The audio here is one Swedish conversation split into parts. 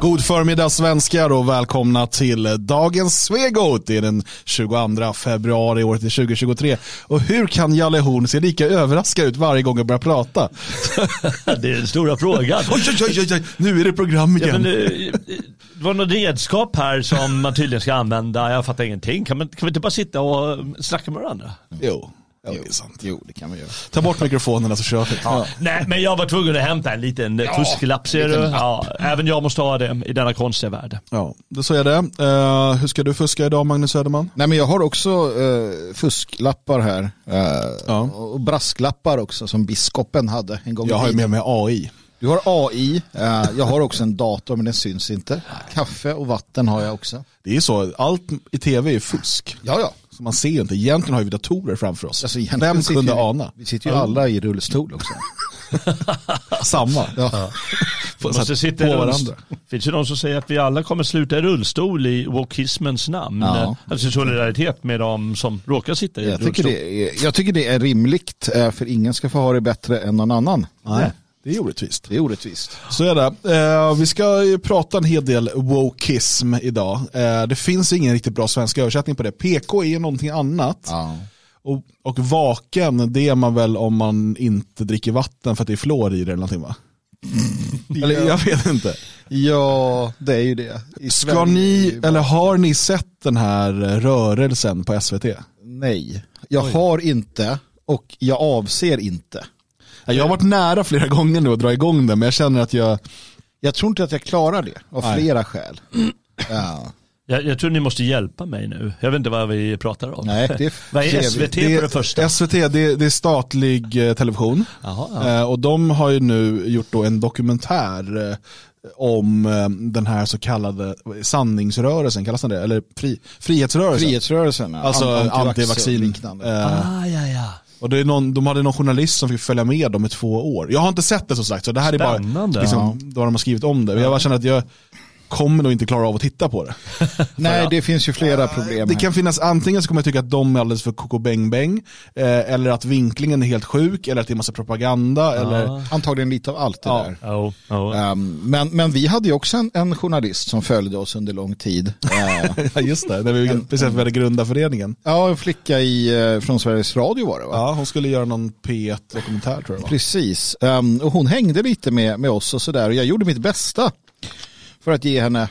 God förmiddag svenskar och välkomna till dagens Svegot. Det är den 22 februari året 2023. Och hur kan Jalle Horn se lika överraskad ut varje gång jag börjar prata? Det är den stora frågan. Oj, oj, oj, nu är det program igen. Ja, men, det, det var något redskap här som man tydligen ska använda. Jag fattar ingenting. Kan, man, kan vi inte bara sitta och snacka med varandra? Jo. Ja, det är sant. Jo, det kan vi göra. Ta bort mikrofonerna så kör vi. Ja. Nej, men jag var tvungen att hämta en liten ja, fusklapp ser du. Ja, även jag måste ha det i denna konstiga värld. Ja, då så är det. Uh, hur ska du fuska idag Magnus Söderman? Nej, men jag har också uh, fusklappar här. Uh, ja. Och brasklappar också som biskopen hade en gång Jag har ju med mig AI. Du har AI, jag har också en dator men den syns inte. Kaffe och vatten har jag också. Det är så, allt i tv är fusk. Ja, ja. Så man ser ju inte. Egentligen har vi datorer framför oss. Alltså, Vem kunde ju, ana? Vi sitter ju alla i rullstol också. Samma. Ja. Ja. Måste sitta på varandra. finns ju de som säger att vi alla kommer sluta i rullstol i wokismens namn. Ja. Alltså solidaritet med de som råkar sitta i jag rullstol. Tycker är, jag tycker det är rimligt, eh, för ingen ska få ha det bättre än någon annan. Nej. Det är orättvist. Det är orättvist. Så är det. Eh, vi ska prata en hel del wokism idag. Eh, det finns ingen riktigt bra svensk översättning på det. PK är någonting annat. Ja. Och, och vaken, det är man väl om man inte dricker vatten för att det är fluor i det eller någonting va? Mm. Eller jag vet inte. Ja, det är ju det. I Ska Sverige ni, eller har ni sett den här rörelsen på SVT? Nej, jag Oj. har inte och jag avser inte. Jag har varit nära flera gånger nu att dra igång den men jag känner att jag... Jag tror inte att jag klarar det av Nej. flera skäl. Ja. Jag, jag, tror ni måste hjälpa mig nu. Jag vet inte vad vi pratar om. Nej, det är vad är SVT det, på det första? SVT det, det är statlig eh, television. Aha, ja. eh, och de har ju nu gjort då en dokumentär eh, om den här så kallade sanningsrörelsen, kallas den det? Eller fri, frihetsrörelsen? Frihetsrörelsen, alltså antivaccin. liknande. Ah, ja, ja. Och det är någon, de hade någon journalist som fick följa med dem i två år. Jag har inte sett det som sagt, så det här Spännande. är bara liksom, då de har skrivit om det. Jag bara känner att jag kommer nog inte klara av att titta på det. Nej, det finns ju flera problem. Det kan finnas, antingen så kommer jag tycka att de är alldeles för koko bäng bäng, eh, eller att vinklingen är helt sjuk, eller att det är massa propaganda. Ja. Eller... Antagligen lite av allt det ja. där. Oh, oh. Um, men, men vi hade ju också en, en, journalist som följde oss under lång tid. ja, just det, när vi en, precis hade grundat föreningen. Ja, en flicka i, eh, från Sveriges Radio var det va? Ja, hon skulle göra någon P1-dokumentär tror jag. Precis, um, och hon hängde lite med, med oss och sådär och jag gjorde mitt bästa för att ge henne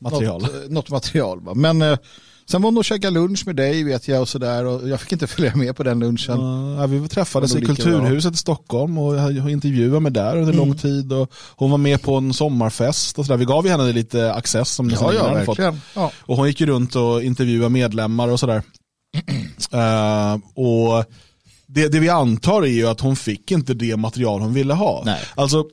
material. Något, eh, något material. Va? Men eh, sen var hon och käkade lunch med dig vet jag och sådär och jag fick inte följa med på den lunchen. Ja, vi träffades i Kulturhuset i Stockholm och jag intervjuade mig där under mm. lång tid och hon var med på en sommarfest och sådär. Vi gav henne lite access som ja, ja, verkligen. Ja. Och hon gick ju runt och intervjuade medlemmar och sådär. uh, och det, det vi antar är ju att hon fick inte det material hon ville ha. Nej. Alltså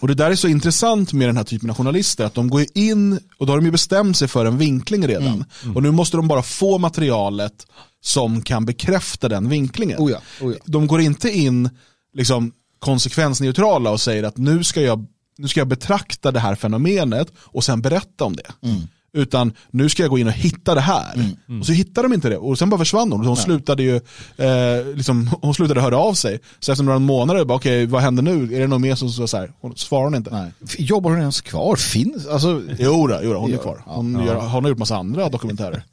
och det där är så intressant med den här typen av journalister, att de går in och då har de ju bestämt sig för en vinkling redan. Mm. Mm. Och nu måste de bara få materialet som kan bekräfta den vinklingen. Oh ja, oh ja. De går inte in liksom, konsekvensneutrala och säger att nu ska, jag, nu ska jag betrakta det här fenomenet och sen berätta om det. Mm. Utan nu ska jag gå in och hitta det här. Mm, mm. Och så hittade de inte det. Och sen bara försvann hon. Hon, slutade ju, eh, liksom, hon slutade höra av sig. Så efter några månader, okej okay, vad händer nu? Är det någon mer som så, så här? Hon svarar hon inte. Nej. Jobbar hon ens kvar? Finns? Alltså... Jo, då, jo då, hon är kvar. Hon, ja. gör, hon har gjort massa andra dokumentärer.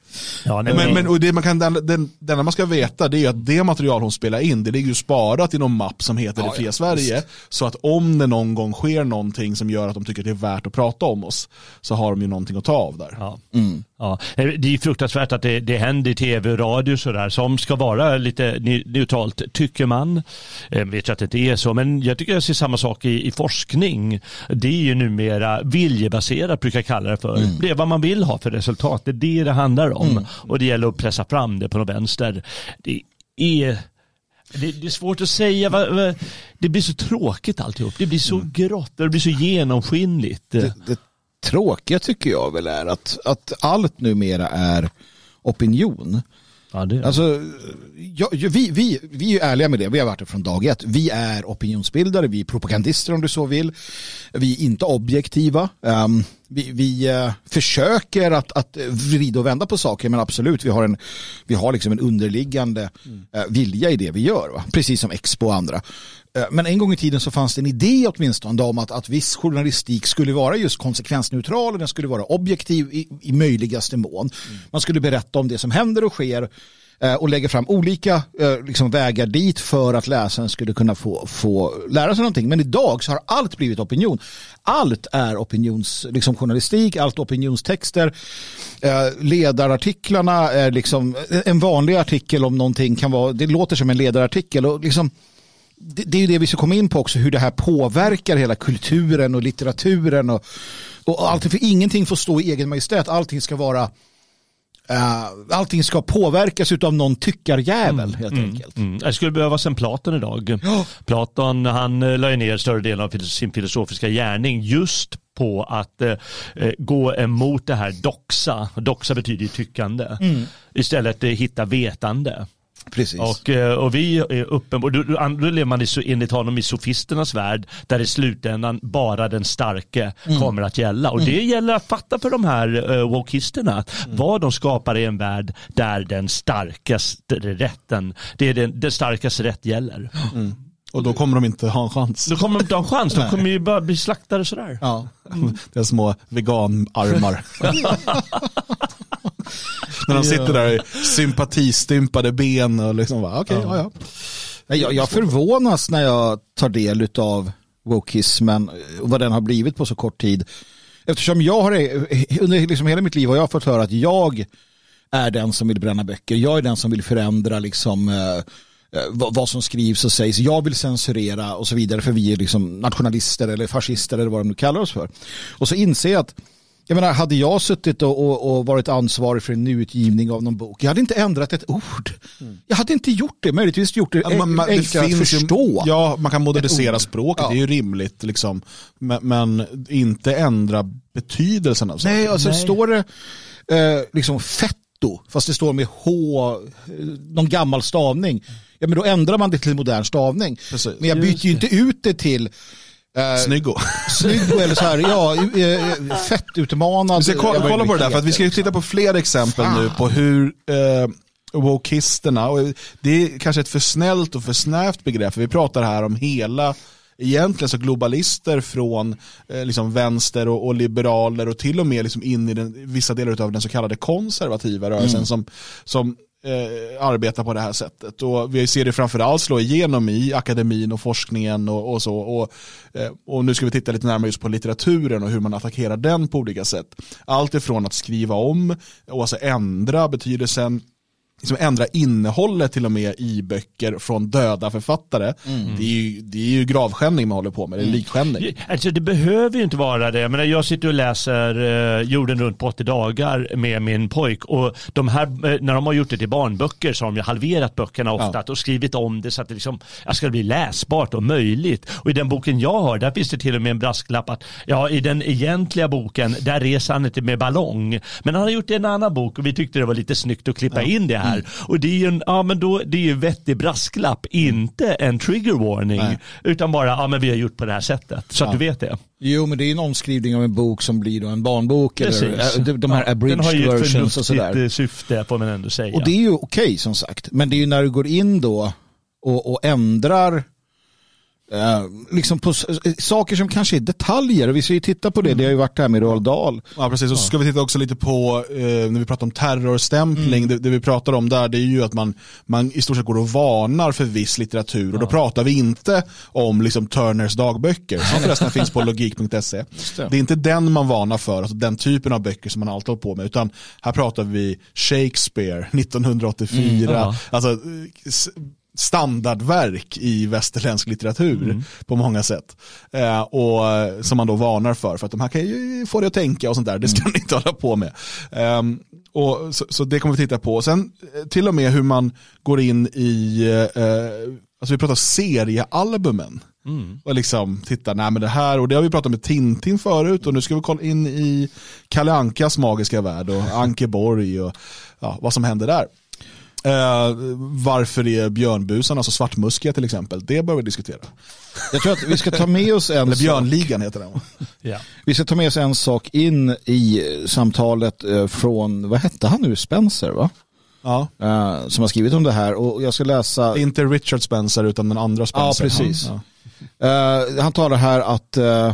Ja, nej, men, men, och det man kan, den, den, den man ska veta det är att det material hon spelar in, det ligger ju sparat i någon mapp som heter ja, Det fria ja, Sverige. Just. Så att om det någon gång sker någonting som gör att de tycker att det är värt att prata om oss, så har de ju någonting att ta av där. Ja. Mm. Ja, det är fruktansvärt att det, det händer i tv och radio sådär som ska vara lite neutralt tycker man. Jag vet att det inte är så men jag tycker jag ser samma sak i, i forskning. Det är ju numera viljebaserat brukar jag kalla det för. Mm. Det är vad man vill ha för resultat. Det är det det handlar om. Mm. Och det gäller att pressa fram det på något vänster. Det är det, det, är svårt att säga. Det blir så tråkigt alltihop. Det blir så mm. grått det blir så genomskinligt. Det, det tråkiga tycker jag väl är att, att allt numera är opinion. Ja, det är. Alltså, ja, vi, vi, vi är ärliga med det, vi har varit det från dag ett. Vi är opinionsbildare, vi är propagandister om du så vill. Vi är inte objektiva. Um, vi, vi uh, försöker att, att vrida och vända på saker, men absolut, vi har, en, vi har liksom en underliggande uh, vilja i det vi gör. Va? Precis som Expo och andra. Eh, men en gång i tiden så fanns det en idé åtminstone om att, att viss journalistik skulle vara just konsekvensneutral och den skulle vara objektiv i, i möjligaste mån. Mm. Man skulle berätta om det som händer och sker eh, och lägga fram olika eh, liksom vägar dit för att läsaren skulle kunna få, få lära sig någonting. Men idag så har allt blivit opinion. Allt är opinionsjournalistik, liksom allt opinionstexter. Ledarartiklarna är liksom en vanlig artikel om någonting kan vara, det låter som en ledarartikel och liksom det, det är ju det vi ska komma in på också, hur det här påverkar hela kulturen och litteraturen och, och allting, för ingenting får stå i egen majestät, allting ska vara Uh, allting ska påverkas av någon tyckarjävel mm, helt mm, enkelt. Mm. Jag skulle behövas en Platon idag. Oh. Platon han uh, la ner större delen av sin filosofiska gärning just på att uh, gå emot det här doxa. Doxa betyder ju tyckande. Mm. Istället hitta vetande. Precis. Och, eh, och vi är uppenbart, då, då lever man i, enligt honom i sofisternas värld där i slutändan bara den starke mm. kommer att gälla. Och mm. det gäller att fatta för de här uh, wokisterna mm. vad de skapar i en värld där den starkaste rätten, det är den, den starkaste rätt gäller. Mm. Och då kommer de inte ha en chans. Då kommer de inte ha en chans, de kommer ju bara bli slaktade sådär. Ja. Mm. Det är små veganarmar. När de sitter där i sympatistympade ben och liksom bara, okej, okay, ja. ja, Jag, jag förvånas när jag tar del av wokismen och vad den har blivit på så kort tid. Eftersom jag har, under liksom hela mitt liv har jag fått höra att jag är den som vill bränna böcker. Jag är den som vill förändra liksom, eh vad som skrivs och sägs. Jag vill censurera och så vidare för vi är liksom nationalister eller fascister eller vad de nu kallar oss för. Och så inser jag att jag menar, hade jag suttit och, och, och, varit ansvarig för en nyutgivning av någon bok, jag hade inte ändrat ett ord. Mm. Jag hade inte gjort det, möjligtvis gjort det, ja, man, enklare att förstå. Ju, ja, man kan modernisera språket, ja. det är ju rimligt. Liksom. Men, men, inte ändra betydelsen av saker. Nej, alltså Nej. står det eh, liksom fetto, fast det står med H, någon gammal stavning, ja men då ändrar man det till modern stavning. Precis. Men jag byter ju inte ut det till Uh, Snyggo. Snyggo eller så här, ja, eh, fettutmanad. Vi ska kolla, kolla på det där, för vi ska titta på fler exempel Fan. nu på hur eh, wokisterna, och det är kanske ett för snällt och för snävt begrepp, för vi pratar här om hela egentligen så globalister från eh, liksom vänster och, och, liberaler och till och med liksom in i den, vissa delar av den så kallade konservativa rörelsen mm. som, som eh, arbetar på det här sättet. Och vi ser det framförallt slå igenom i akademin och forskningen och, och så. Och, eh, och nu ska vi titta lite närmare just på litteraturen och hur man attackerar den på olika sätt. Allt ifrån att skriva om och alltså ändra betydelsen liksom ändra innehållet till och med i böcker från döda författare. Mm. Det, är ju, det är ju gravskändning man håller på med, det är mm. likskändning. Alltså det behöver ju inte vara det. Jag, menar, jag sitter och läser uh, jorden runt på 80 dagar med min pojk och de här, uh, när de har gjort det till barnböcker så har de ju halverat böckerna ofta ja. och skrivit om det så att det liksom, ska bli läsbart och möjligt. Och i den boken jag har, där finns det till och med en brasklapp att ja, i den egentliga boken, där reser han inte med ballong. Men han har gjort det i en annan bok och vi tyckte det var lite snyggt att klippa ja. in det här här. Mm. Och det är ju en, ja men då, det är ju vettig brasklapp, inte en trigger warning. Nej. Utan bara, ja men vi har gjort på det här sättet. Så ja. att du vet det. Jo men det är en omskrivning av en bok som blir då en barnbok. Precis. Eller, de här ja, abridged versions och sådär. Den har ju ett syfte får man ändå säga. Och det är ju okej okay, som sagt. Men det är ju när du går in då och, och ändrar Uh, liksom på saker som kanske är detaljer. Vi ska ju titta på det. Mm. Det har ju varit här med Roald Dahl. Ja, precis. Och så ska vi titta också lite på, uh, när vi pratar om terrorstämpling, mm. det, det, vi pratar om där, det är ju att man, man i stort sett går och varnar för viss litteratur. Ja. Och då pratar vi inte om liksom Turners dagböcker, som förresten finns på logik.se. Det. det är inte den man varnar för, alltså den typen av böcker som man alltid håller på med, utan här pratar vi Shakespeare 1984, mm. Alltså standardverk i västerländsk litteratur mm. på många sätt. Eh, och som man då varnar för, för att de här kan ju få dig att tänka och sånt där, det ska mm. ni inte hålla på med. Eh, och så, så, det kommer vi titta på. Sen eh, till och med hur man går in i, eh, alltså vi pratar seriealbumen. Mm. Och liksom titta, nej men det här, och det har vi pratat med Tintin förut och nu ska vi kolla in i Kalle Ankas magiska värld och Ankeborg och ja, vad som händer där. Uh, varför är björnbusan, alltså svartmuskiga till exempel, det bör vi diskutera. Jag tror att vi ska ta med oss en Eller björnligan heter den. ja. Vi ska ta med oss en sak in i samtalet eh, från, vad hette han nu, Spencer va? Ja. eh, som har skrivit om det här och jag ska läsa. Inte Richard Spencer utan den andra Spencer. Ja, precis. Ja. Eh, han talar här att eh,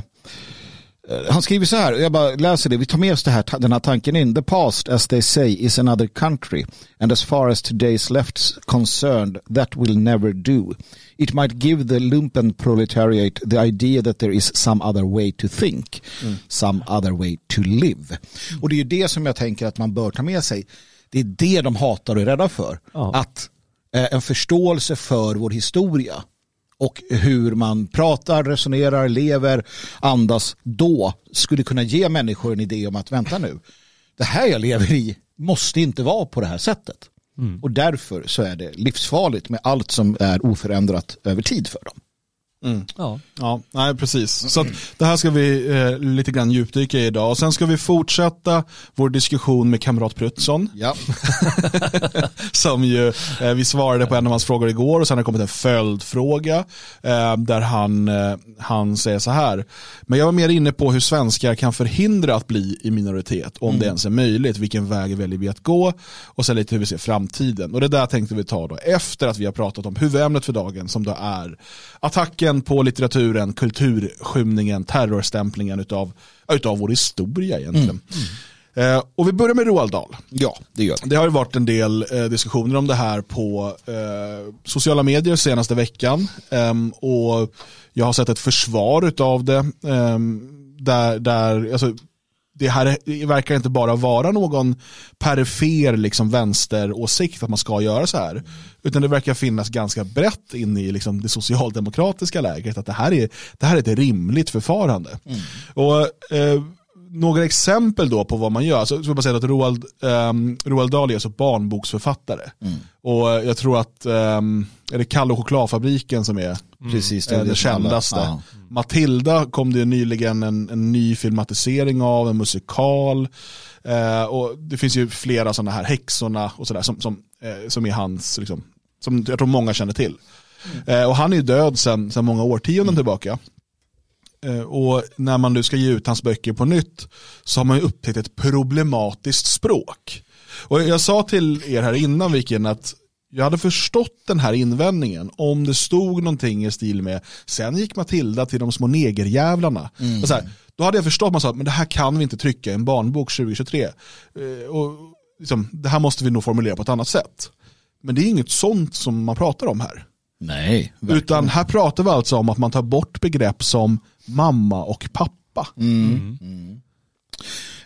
han skriver så här, jag bara läser det, vi tar med oss det här, den här tanken in. The past, as they say, is another country. And as far as today's left's concerned, that will never do. It might give the lumpen proletariat the idea that there is some other way to think. Some other way to live. Och det är ju det som jag tänker att man bör ta med sig. Det är det de hatar och är rädda för. Ja. Att eh, en förståelse för vår historia och hur man pratar, resonerar, lever, andas då skulle kunna ge människor en idé om att vänta nu, det här jag lever i måste inte vara på det här sättet. Och därför så är det livsfarligt med allt som är oförändrat över tid för dem. Ja. Ja, nej precis. Så att det här ska vi eh, lite grann djupdyka i idag. Och sen ska vi fortsätta vår diskussion med kamrat Prutsson. Ja. som ju, eh, vi svarade på en av hans frågor igår och sen har det kommit en följdfråga eh, där han, eh, han säger så här. Men jag var mer inne på hur svenskar kan förhindra att bli i minoritet, om det ens är möjligt. Vilken väg väljer vi att gå? Och sen lite hur vi ser framtiden. Och det där tänkte vi ta då efter att vi har pratat om huvudämnet för dagen som då är attacken på litteraturen, kulturskymningen, terrorstämplingen utav, utav vår historia egentligen. Eh, och vi börjar med Roald Dahl. ja, det gör det. Det har ju varit en del eh, diskussioner om det här på eh, sociala medier senaste veckan. Ehm, och jag har sett ett försvar av det. ehm, där, där, alltså, det här verkar inte bara vara någon perifer liksom, vänsteråsikt att man ska göra så här. Utan det verkar finnas ganska brett in i liksom, det socialdemokratiska lägret att det här är, det här är ett rimligt förfarande. Och eh, några exempel då på vad man gör. Så så vill jag säga att Roald, um, Roald Dahl är alltså barnboksförfattare. Och eh, jag tror att, um, är det Kalle och chokladfabriken som är Precis, eh, det, som kändaste. ja. Matilda kom det nyligen en, en ny filmatisering av, en musikal. Eh, och det finns ju flera sådana här, Häxorna och sådär, som, som, eh, som är hans, liksom, som jag tror många känner till. Eh, och han är ju död sedan många årtionden tillbaka. Eh, Och när man nu ska ge ut hans böcker på nytt så har man ju upptäckt ett problematiskt språk. Och jag sa till er här innan Viken att jag hade förstått den här invändningen om det stod någonting i stil med sen gick Matilda till de små negerjävlarna. Och så här, då hade jag förstått man sa men det här kan vi inte trycka i en barnbok 2023. Eh, Och liksom, det här måste vi nog formulera på ett annat sätt. Men det är inget sånt som man pratar om här. Nej, verkligen. Utan här pratar vi alltså om att man tar bort begrepp som mamma och pappa.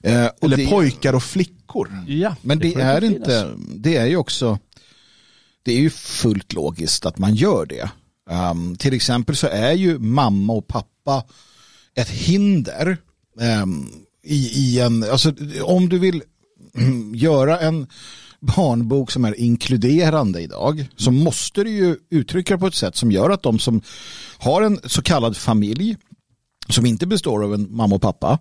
Eh, och Eller det- pojkar och flickor. ja. Men det, får är inte, det är ju också, det är ju fullt logiskt att man gör det. Um, till exempel så är ju mamma och pappa ett hinder um, i, i en, alltså om du vill mm, göra en barnbok som är inkluderande idag så måste du ju uttrycka det på ett sätt som gör att de som har en så kallad familj som inte består av en mamma och pappa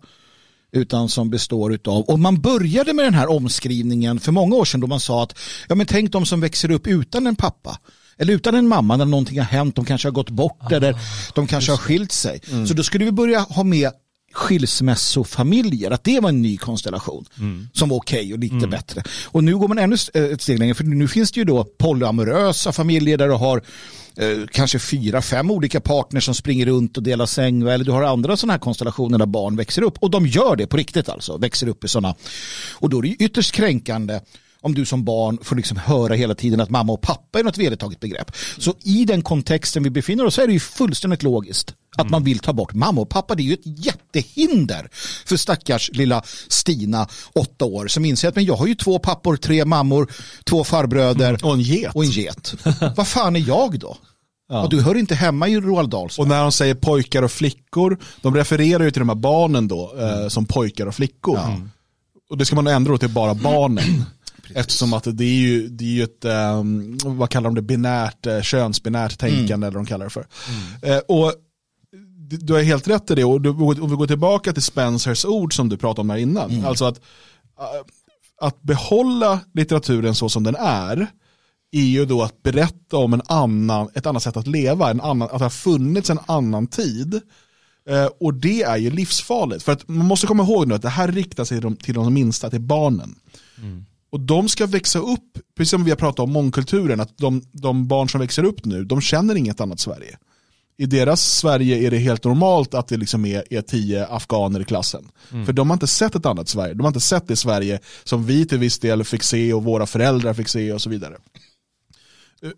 utan som består utav, och man började med den här omskrivningen för många år sedan då man sa att ja men tänk de som växer upp utan en pappa eller utan en mamma när någonting har hänt, de kanske har gått bort eller de kanske har skilt sig. Så då skulle vi börja ha med skilsmässofamiljer, att det var en ny konstellation som var okej och lite bättre. Och nu går man ännu eh, ett steg längre, för nu finns det ju då polyamorösa familjer där du har eh, kanske fyra, fem olika partners som springer runt och delar säng eller du har andra sådana här konstellationer där barn växer upp och de gör det på riktigt alltså, växer upp i sådana. Och då är det ju ytterst kränkande om du som barn får liksom höra hela tiden att mamma och pappa är något vedertaget begrepp. Så i den kontexten vi befinner oss så är det ju fullständigt logiskt att man vill ta bort mamma och pappa. Det är ju ett jättehinder för stackars lilla Stina, åtta år, som inser att men jag har ju två pappor, tre mammor, två farbröder Och en get. och en get. Vad fan är jag då? Och du hör inte hemma i Roald Dahls. Och när de säger pojkar och flickor, de refererar ju till de här barnen då eh, som pojkar och flickor. Och det ska man ändra till bara barnen. Eftersom att det är ju, det är ju ett, ehm, vad kallar de det, binärt, eh, könsbinärt tänkande eller vad de kallar det för. Eh, och du har helt rätt i det och du, om vi går tillbaka till Spencers ord som du pratade om här innan. Alltså att, eh, att behålla litteraturen så som den är är ju då att berätta om en annan, ett annat sätt att leva, en annan, att det har funnits en annan tid. Eh, och det är ju livsfarligt. För att man måste komma ihåg nu att det här riktar sig till de, till de minsta, till barnen. Och de ska växa upp, precis som vi har pratat om mångkulturen, att de, de barn som växer upp nu, de känner inget annat Sverige. I deras Sverige är det helt normalt att det liksom är, är tio afghaner i klassen. Mm. För de har inte sett ett annat Sverige. De har inte sett det Sverige som vi till viss del fick se och våra föräldrar fick se och så vidare.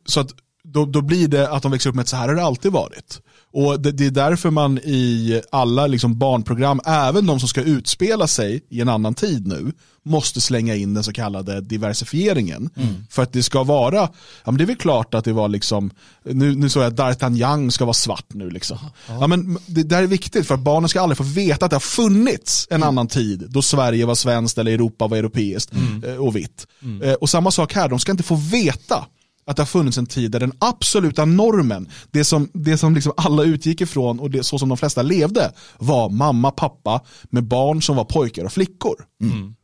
Så att då, då blir det att de växer upp med att så här har det alltid varit. Och det, det, är därför man i alla liksom barnprogram, även de som ska utspela sig i en annan tid nu, måste slänga in den så kallade diversifieringen. Mm. För att det ska vara, ja men det är väl klart att det var liksom, nu, nu såg jag att D'Artagnan ska vara svart nu liksom. Ja. ja men det där är viktigt för att barnen ska aldrig få veta att det har funnits en mm. annan tid då Sverige var svenskt eller Europa var europeiskt mm. Eh, och vitt. Mm. Eh, och samma sak här, de ska inte få veta att det har funnits en tid där den absoluta normen, det som, det som liksom alla utgick ifrån och det, så som de flesta levde, var mamma, pappa med barn som var pojkar och flickor. Mm.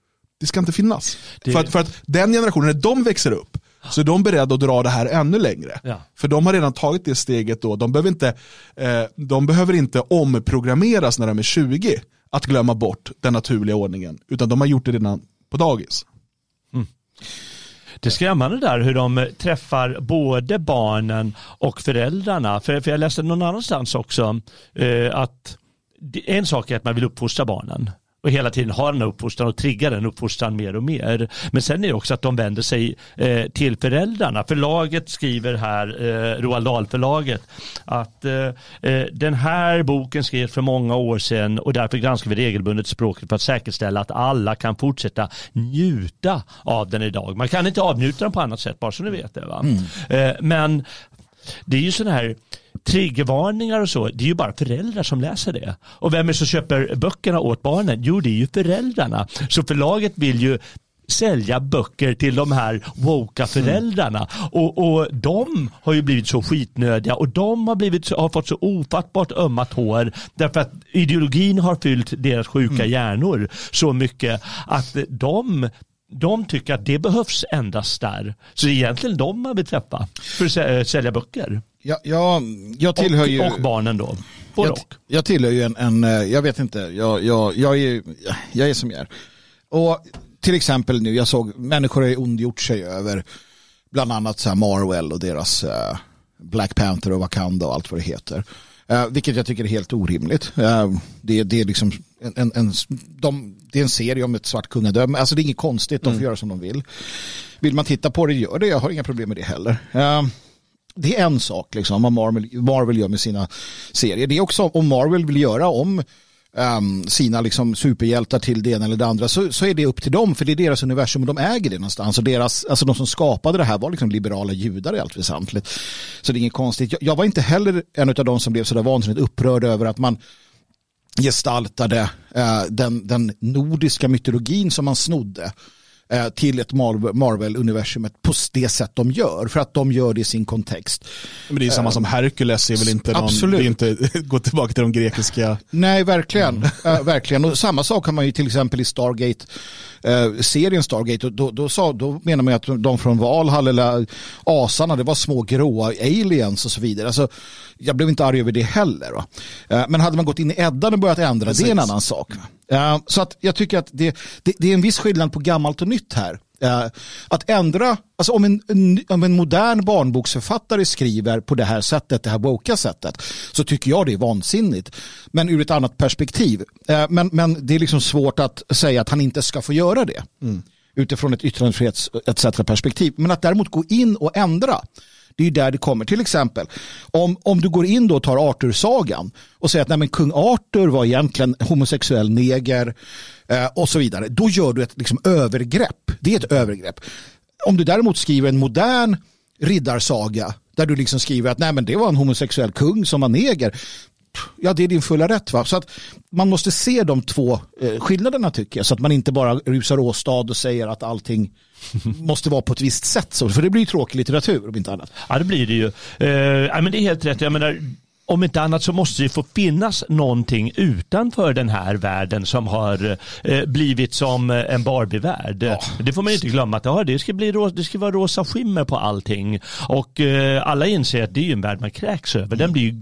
Det ska inte finnas. Det... För, att, för att den generationen, när de växer upp, så är de beredda att dra det här ännu längre. Ja. För de har redan tagit det steget då. De behöver, inte, eh, de behöver inte omprogrammeras när de är 20 att glömma bort den naturliga ordningen. Utan de har gjort det redan på dagis. Mm. Det är skrämmande där hur de eh, träffar både barnen och föräldrarna. För, för jag läste någon annanstans också eh, att en sak är att man vill uppfostra barnen och hela tiden har den uppfostran och triggar den uppfostran mer och mer. Men sen är det också att de vänder sig eh, till föräldrarna. Förlaget skriver här, eh, Roald Dahl-förlaget, att eh, eh, den här boken skrevs för många år sedan och därför granskar vi regelbundet språket för att säkerställa att alla kan fortsätta njuta av den idag. Man kan inte avnjuta den på annat sätt, bara så ni vet det. Va? Mm. Eh, men det är ju sådana här triggervarningar och så, det är ju bara föräldrar som läser det. Och vem är det som köper böckerna åt barnen? Jo, det är ju föräldrarna. Så förlaget vill ju sälja böcker till de här woka föräldrarna. Mm. Och, och de har ju blivit så skitnödiga och de har, blivit, har fått så ofattbart ömma tår därför att ideologin har fyllt deras sjuka mm. hjärnor så mycket att de de tycker att det behövs endast där. Så det är egentligen de man vill träffa för att sälja böcker. Ja, ja, jag tillhör och, ju... Och barnen då. jag, jag tillhör ju en, en, eh, jag vet inte, jag, jag, jag, är, jag är som jag är. Och till exempel nu, jag såg människor har ondgjort sig över bland annat så Marvel och deras uh, Black Panther och Wakanda och allt vad det heter. Uh, vilket jag tycker är helt orimligt. Uh, det, det, är liksom en, en, en de, det är en serie om ett svart kungadöme. Alltså det är inget konstigt, de får mm. göra som de vill. Vill man titta på det, gör det. Jag har inga problem med det heller. Uh, det är en sak liksom, vad Marvel, Marvel gör med sina serier. Det är också om Marvel vill göra om um, sina liksom, superhjältar till det ena eller det andra så, så är det upp till dem för det är deras universum och de äger det någonstans. Och deras, alltså de som skapade det här var liksom liberala judar i allt väsentligt. Så det är inget konstigt. Jag, jag var inte heller en av de som blev sådär vansinnigt upprörd över att man gestaltade uh, den, den nordiska mytologin som man snodde till ett Marvel-universumet på det sätt de gör. För att de gör det i sin kontext. Men det är samma som eh, Hercules är väl inte någon, Absolut. det är inte, gå tillbaka till de grekiska. Nej, verkligen. Mm. Uh, verkligen. Och samma sak har man ju till exempel i Stargate, uh, serien Stargate. Och då, då, sa, då menar man att de från Valhall eller asarna, det var små gråa aliens och så vidare. Alltså, jag blev inte arg över det heller. Uh, men hade man gått in i Eddan och börjat ändra, Precis. det är en annan sak. Uh, så att jag tycker att det, det, det, är en viss skillnad på gammalt och nytt här. Uh, att ändra, alltså om en, om en modern barnboksförfattare skriver på det här sättet, det här woka sättet, så tycker jag det är vansinnigt. Men ur ett annat perspektiv. Uh, men, men det är liksom svårt att säga att han inte ska få göra det. Mm. Utifrån ett yttrandefrihets etc. perspektiv. Men att däremot gå in och ändra det är där det kommer. Till exempel, om, om du går in då och tar Arthur-sagan och säger att nej, men kung Arthur var egentligen homosexuell neger eh, och så vidare. Då gör du ett liksom, övergrepp. Det är ett övergrepp. Om du däremot skriver en modern riddarsaga där du liksom skriver att nej, men det var en homosexuell kung som var neger ja det är din fulla rätt. Va? Så att man måste se de två eh, skillnaderna tycker jag. Så att man inte bara rusar åstad och säger att allting måste vara på ett visst sätt. Så, för det blir ju tråkig litteratur om inte annat. Ja det blir det ju. Eh, men det är helt rätt. Jag menar, om inte annat så måste det få finnas någonting utanför den här världen som har eh, blivit som en Barbie-värld. Ja. Det får man inte glömma att ja, det, ska bli det ska vara rosa skimmer på allting. Och eh, alla inser att det är en värld man kräks över. Den blir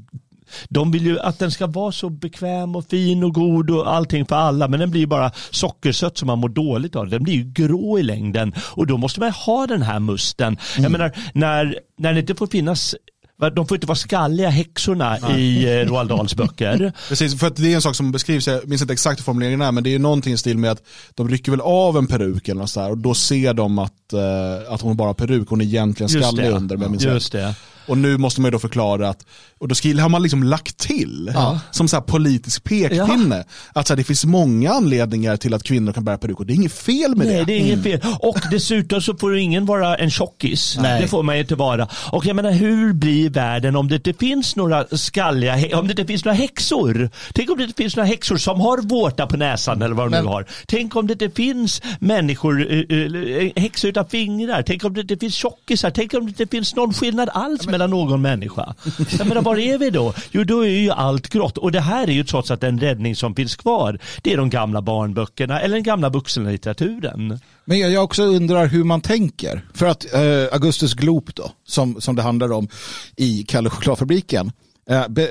de vill ju att den ska vara så bekväm och fin och god och allting för alla. Men den blir ju bara sockersött som man mår dåligt av. Den blir ju grå i längden och då måste man ha den här musten. Mm. Jag menar, när, när det inte får finnas de får inte vara skalliga häxorna Nej. i eh, Roald Dahls böcker. Precis, för det är en sak som beskrivs, jag minns inte exakt hur formuleringen är, men det är någonting i stil med att de rycker väl av en peruk eller något så här, och då ser de att, uh, att hon bara har peruk, hon är egentligen skallig under. Men Just det. Och nu måste man ju då förklara att, och då har man liksom lagt till ja. som så politisk pekpinne. Ja. Att så här, det finns många anledningar till att kvinnor kan bära peruk och det är inget fel med Nej, det. Det är inget mm. fel. Och dessutom så får ingen vara en tjockis. Nej. Det får man ju inte vara. Och jag menar, hur blir världen om det inte finns några skalliga, om det inte finns några häxor? Tänk om det inte finns några häxor som har vårta på näsan eller vad de Men... nu har. Tänk om det inte finns människor, äh, häxor utan fingrar. Tänk om det inte finns tjockisar. Tänk om det inte finns någon skillnad alls mellan någon människa. Jag menar, var är vi då? Jo, då är ju allt grått. Och det här är ju trots att den räddning som finns kvar. Det är de gamla barnböckerna eller den gamla vuxenlitteraturen. Men jag också undrar hur man tänker. För att eh, Augustus Gloop då, som, som det handlar om i Kalle chokladfabriken,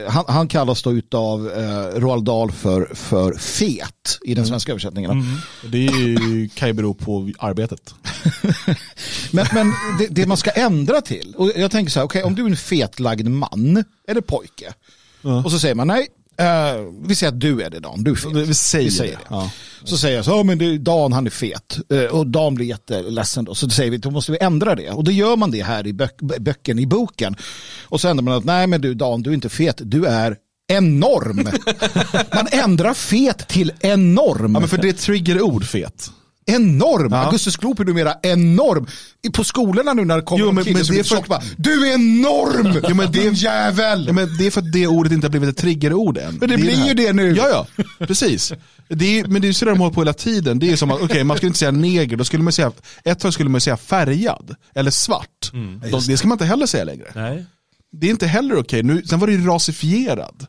han, han, kallas då utav eh, Roald Dahl för, för fet i den mm. svenska översättningen. Mm. Det kan ju bero på arbetet. men men det, det, man ska ändra till, och jag tänker så här, okay, om du är en fetlagd man eller pojke, mm. och så säger man nej, Uh, vi säger att du är det Dan, du är. Vi säger, vi säger det. det. Ja. Så säger jag så, oh, men det, Dan han är fet. Uh, och Dan blir jätteledsen då. Så säger vi, då måste vi ändra det. Och då gör man det här i bök, böcken, i boken. Och så ändrar man att, nej men du Dan, du är inte fet, du är enorm. man ändrar fet till enorm. Ja, men för det är triggerord fet enorm. Ja. Augustus Gloop är numera enorm. På skolorna nu när det kommer jo, men, men det är för... bara, du är enorm, jo, men det, din jävel. Ja, men det är för att det ordet inte har blivit ett triggerord än. Men det, det blir det ju det nu. Ja, ja, precis. Det är, men det är så de håller på hela tiden. Det är som att, okej, okay, man skulle inte säga neger, då skulle man säga, ett tag skulle man säga färgad, eller svart. Mm. Det ska man inte heller säga längre. Nej. Det är inte heller okej, okay. sen var det ju rasifierad.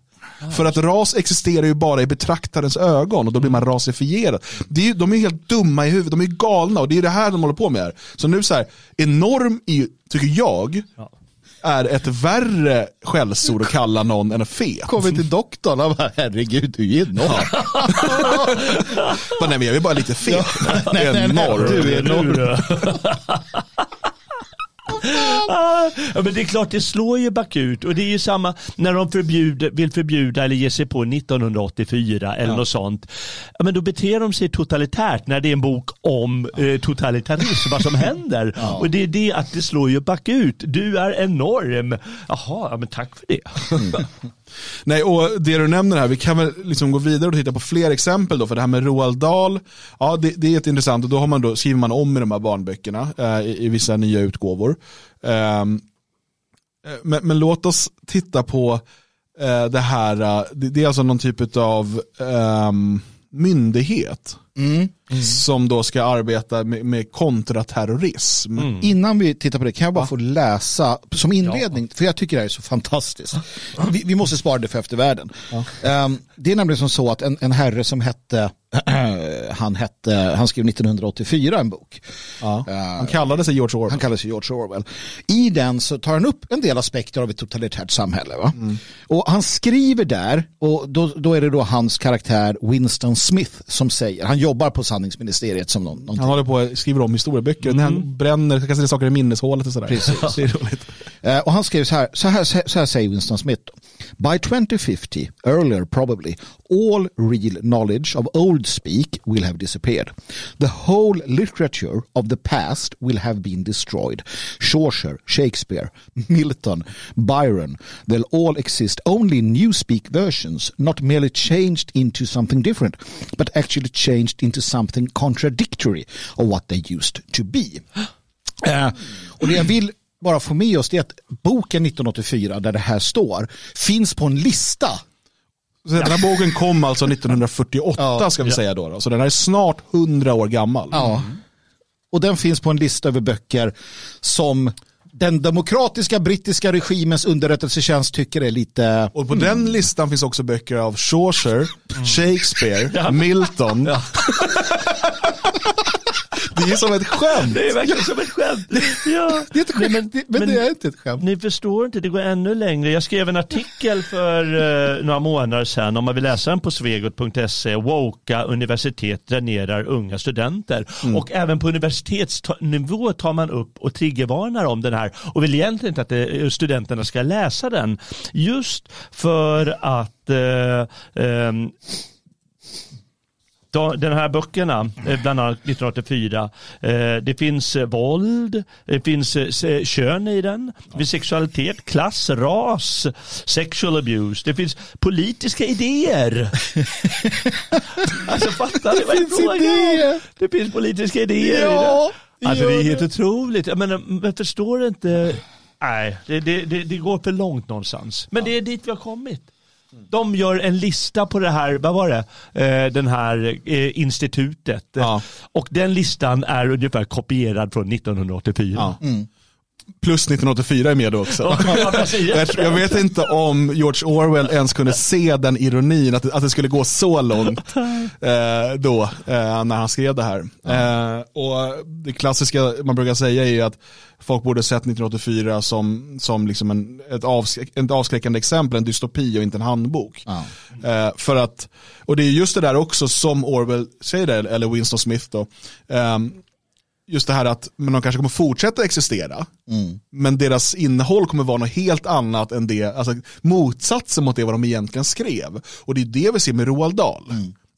För att ras existerar ju bara i betraktarens ögon och då blir man rasifierad. Det är, de är helt dumma i huvudet, de är galna och det är det här de håller på med här. Så nu så här, enorm i, tycker jag, är ett värre skällsord att kalla någon än en fe. Kommer till doktorn och bara, herregud du är enorm. nej men jag är bara lite fet. Ja, nej, nej, nej, du är enorm. ja, men det är klart, det slår ju bakut. Och det är ju samma när de förbjuder, vill förbjuda eller ge sig på 1984 eller ja. något sånt. Ja, men då beter de sig totalitärt när det är en bok om eh, totalitarism, vad som händer. Ja. Och det är det att det slår ju bakut. Du är enorm. Jaha, ja, men tack för det. Mm. Nej, och det du nämner här, vi kan väl liksom gå vidare och titta på fler exempel då, för det här med Roald Dahl, ja det, det är jätteintressant och då, har man då skriver man om i de här barnböckerna eh, i, i, vissa nya utgåvor. Ehm, eh, men, men, låt oss titta på eh, det här, eh, det, det, är alltså någon typ av ehm, myndighet. Mm. Mm. Som då ska arbeta med, med kontraterrorism. Mm. Innan vi tittar på det kan jag bara ja. få läsa som inledning, ja. för jag tycker det här är så fantastiskt. Vi, vi måste spara det för eftervärlden. Ja. Um, det är nämligen som så att en, en herre som hette han, hette, han skrev 1984 en bok. Ja, uh, han kallade sig George Orwell. Han kallade sig George Orwell. I den så tar han upp en del aspekter av ett totalitärt samhälle. Va? Mm. Och han skriver där, och då, då är det då hans karaktär Winston Smith som säger, han jobbar på sanningsministeriet som någon, någonting. Han håller på att skriva om historieböcker, mm. han bränner, kastar saker i minneshålet och sådär. Precis. det är roligt. Uh, och han skrev så här, så här, så här säger Winston Smith. By 2050, earlier probably, all real knowledge of old speak will have disappeared. The whole literature of the past will have been destroyed. Chaucer, Shakespeare, Milton, Byron, they'll all exist only in new speak versions, not merely changed into something different, but actually changed into something contradictory of what they used to be. Uh, och det jag vill bara få med oss är att boken 1984 där det här står finns på en lista. Så den här boken kom alltså 1948 ja, ska vi ja. säga då, då, Så den här är snart 100 år gammal. Ja. Och den finns på en lista över böcker som den demokratiska brittiska regimens underrättelsetjänst tycker är lite... Och på mm. den listan finns också böcker av Chaucer, mm. Shakespeare, Milton. Det är som ett skämt. Det är verkligen som ett skämt. Ja. Det är ett skämt, Nej, men, men, men- det är inte ett skämt. Ni förstår inte, det går ännu längre. Jag skrev en artikel för eh, några månader sedan, om man vill läsa den på svegot.se. Woka universitet dränerar unga studenter. Och även på universitetsnivå tar man upp och triggervarnar om den här och vill egentligen inte att det, studenterna ska läsa den. Just för att eh, de, den här böckerna, eh, bland annat 1984, eh, det finns eh, våld, det finns kön i den, det finns sexualitet, klass, ras, sexual abuse, det finns politiska idéer. alltså fattar ni vad jag frågar. Det finns politiska idéer i Ja, det. Alltså det är helt otroligt. Jag menar, men förstår inte, nej, det, det, det, det går för långt någonstans. Men det är dit vi har kommit. De gör en lista på det här, vad var det, eh, den här eh, institutet. Ja. Och den listan är ungefär kopierad från 1984. Ja. Plus 1984 är med då också. Jag, vet inte om George Orwell ens kunde se den ironin, att, det- att det skulle gå så långt eh, då, eh, när han skrev det här. Eh, och det klassiska man brukar säga är ju att folk borde sett 1984 som, som liksom en, ett, avskräck, ett avskräckande exempel, en dystopi och inte en handbok. Eh, för att, och det är just det där också som Orwell säger, det, eller Winston Smith då, just det här att men de kanske kommer fortsätta existera, men deras innehåll kommer vara något helt annat än det, alltså motsatsen mot det vad de egentligen skrev. Och det är det vi ser med Roald Dahl.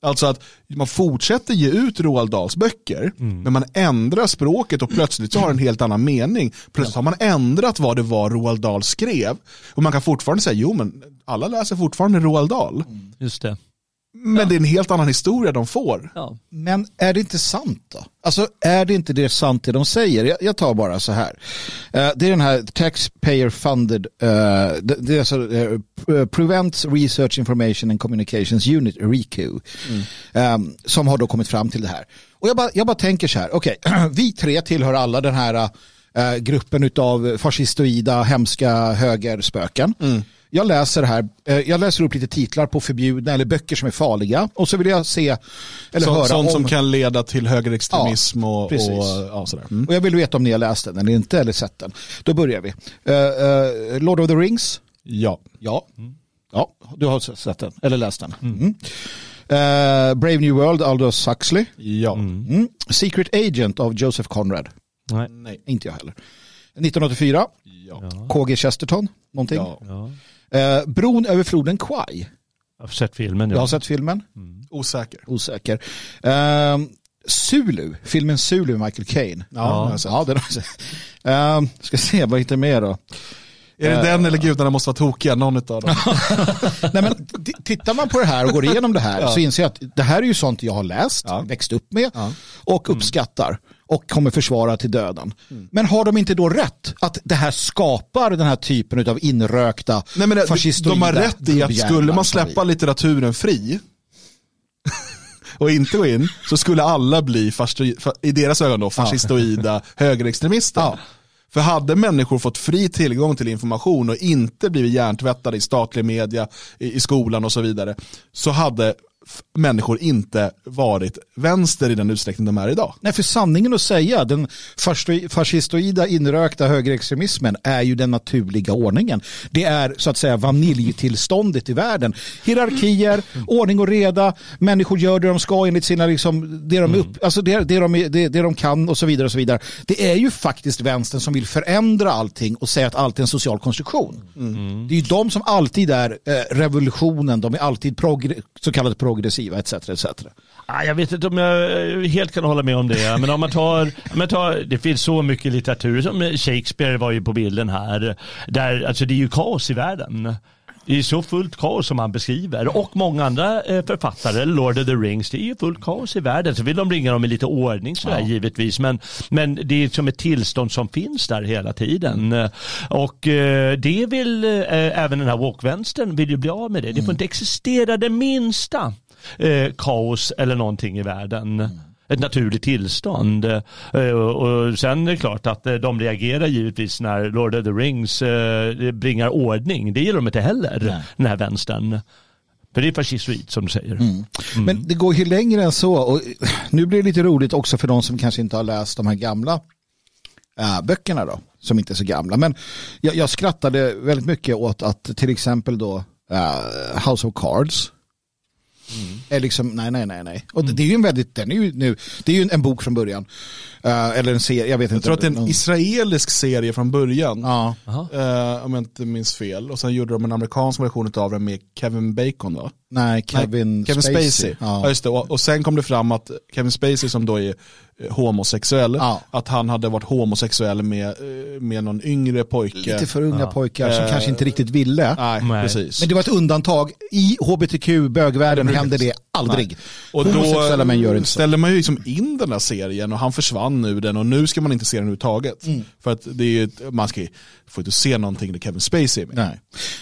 Alltså att man fortsätter ge ut Roald Dahls böcker, men man ändrar språket och plötsligt så har det en helt annan mening. Plötsligt har man ändrat vad det var Roald Dahl skrev. Och man kan fortfarande säga, jo men alla läser fortfarande Roald Dahl. Just det. Men det är en helt annan historia de får. Ja. Men är det inte sant då? Alltså är det inte det sant det de säger? Jag, jag tar bara så här. Eh, det är den här taxpayer funded, eh, det, det är alltså eh, Prevents Research Information and Communications Unit, RECU, eh, som har då kommit fram till det här. Och jag bara, jag bara tänker så här, okej, vi tre tillhör alla den här gruppen av fascistoida, hemska högerspöken. Jag läser här, eh, jag läser upp lite titlar på förbjudna eller böcker som är farliga och så vill jag se eller Så, höra sånt om, som kan leda till högerextremism Ja, och, precis. och ja, sådär. Mm. och jag vill veta om ni har läst den eller inte eller sett den. Då börjar vi. Eh, eh, Lord of the Rings, Ja. ja. Ja, du har sett den eller läst den. Mm. Eh, Brave New World, Aldous Huxley. Ja. Mm. Secret Agent av Joseph Conrad. Nej. Nej. Inte jag heller. 1984, Ja. KG Chesterton, någonting. Ja. Ja. Eh, Bron över floden Kwai. Jag har sett filmen. Jag har Ja. sett filmen. Osäker. Osäker. Eh, Zulu, filmen Zulu med Michael Caine. Ja, sett. Ja, den har jag sett. Eh, ska se, vad hittar jag mer då? Är det den eller gudarna måste vara tokiga? Någon av dem. Nej, men tittar man på det här och går igenom det här så inser jag att det här är ju sånt jag har läst, Ja. växt upp med Ja. och uppskattar och kommer försvara till döden. Men har de inte då rätt att det här skapar den här typen av inrökta Nej, men de har rätt i att skulle man släppa litteraturen fri och inte gå in så skulle alla bli, i deras ögon då, fascistoida högerextremister. Ja. För hade människor fått fri tillgång till information och inte blivit hjärntvättade i statlig media, i, i skolan och så vidare, så hade människor inte varit vänster i den utsträckning de är idag. Nej, för sanningen att säga, den fascisto- fascistoida inrökta högerextremismen är ju den naturliga ordningen. Det är så att säga vaniljtillståndet i världen. Hierarkier, ordning och reda, människor gör det de ska enligt sina, liksom, det, de upp, alltså det, det, de, det, det de kan och så vidare. och så vidare. Det är ju faktiskt vänstern som vill förändra allting och säga att allt är en social konstruktion. Det är ju de som alltid är eh, revolutionen, de är alltid så kallat progressiva etc. etc. Ah, Jag vet inte om jag eh, helt kan hålla med om det. Men om man tar, om man tar det finns så mycket litteratur som Shakespeare var ju på bilden här. Där, alltså det är ju kaos i världen. Det är så fullt kaos som han beskriver. Och många andra eh, författare, Lord of the Rings, det är ju fullt kaos i världen. Så vill de bringa dem i lite ordning sådär givetvis. Men, men det är som ett tillstånd som finns där hela tiden. Och eh, det vill även den här woke-vänstern vill ju bli av med det. Det får inte existera det minsta eh, kaos eller någonting i världen. Ett naturligt tillstånd. Eh, och, sen är det klart att eh, de reagerar givetvis när Lord of the Rings eh, bringar ordning. Det gillar de inte heller, Nej. den här vänstern. För det är fascistoid som du säger. Mm. Men det går ju längre än så. Och nu blir det lite roligt också för de som kanske inte har läst de här gamla äh, böckerna då. Som inte är så gamla. Men jag, jag skrattade väldigt mycket åt att till exempel då äh, House of Cards. Mm. Är liksom, nej, nej, nej, nej. Och mm. det är ju en väldigt, den är ju nu, det är ju en bok från början. Uh, eller en serie, jag vet jag inte. Jag tror att det är en israelisk serie från början. Ja. Uh, om jag inte minns fel. Och sen gjorde de en amerikansk version av den med Kevin Bacon va? Nej, Kevin, Nej, Kevin Spacey. Spacey. Ja. ja. just det. Och, och, sen kom det fram att Kevin Spacey som då är eh, homosexuell, ja. att han hade varit homosexuell med, med någon yngre pojke. Lite för unga ja. pojkar som uh, kanske inte riktigt ville. Nej, Nej, precis. Men det var ett undantag. I hbtq-bögvärlden hände det aldrig. Nej. Och då män gör inte ställde man ju liksom in den där serien och han försvann ur den och nu ska man inte se den överhuvudtaget. Mm. För att det är, man ska, får inte se någonting där Kevin Spacey är med. Nej.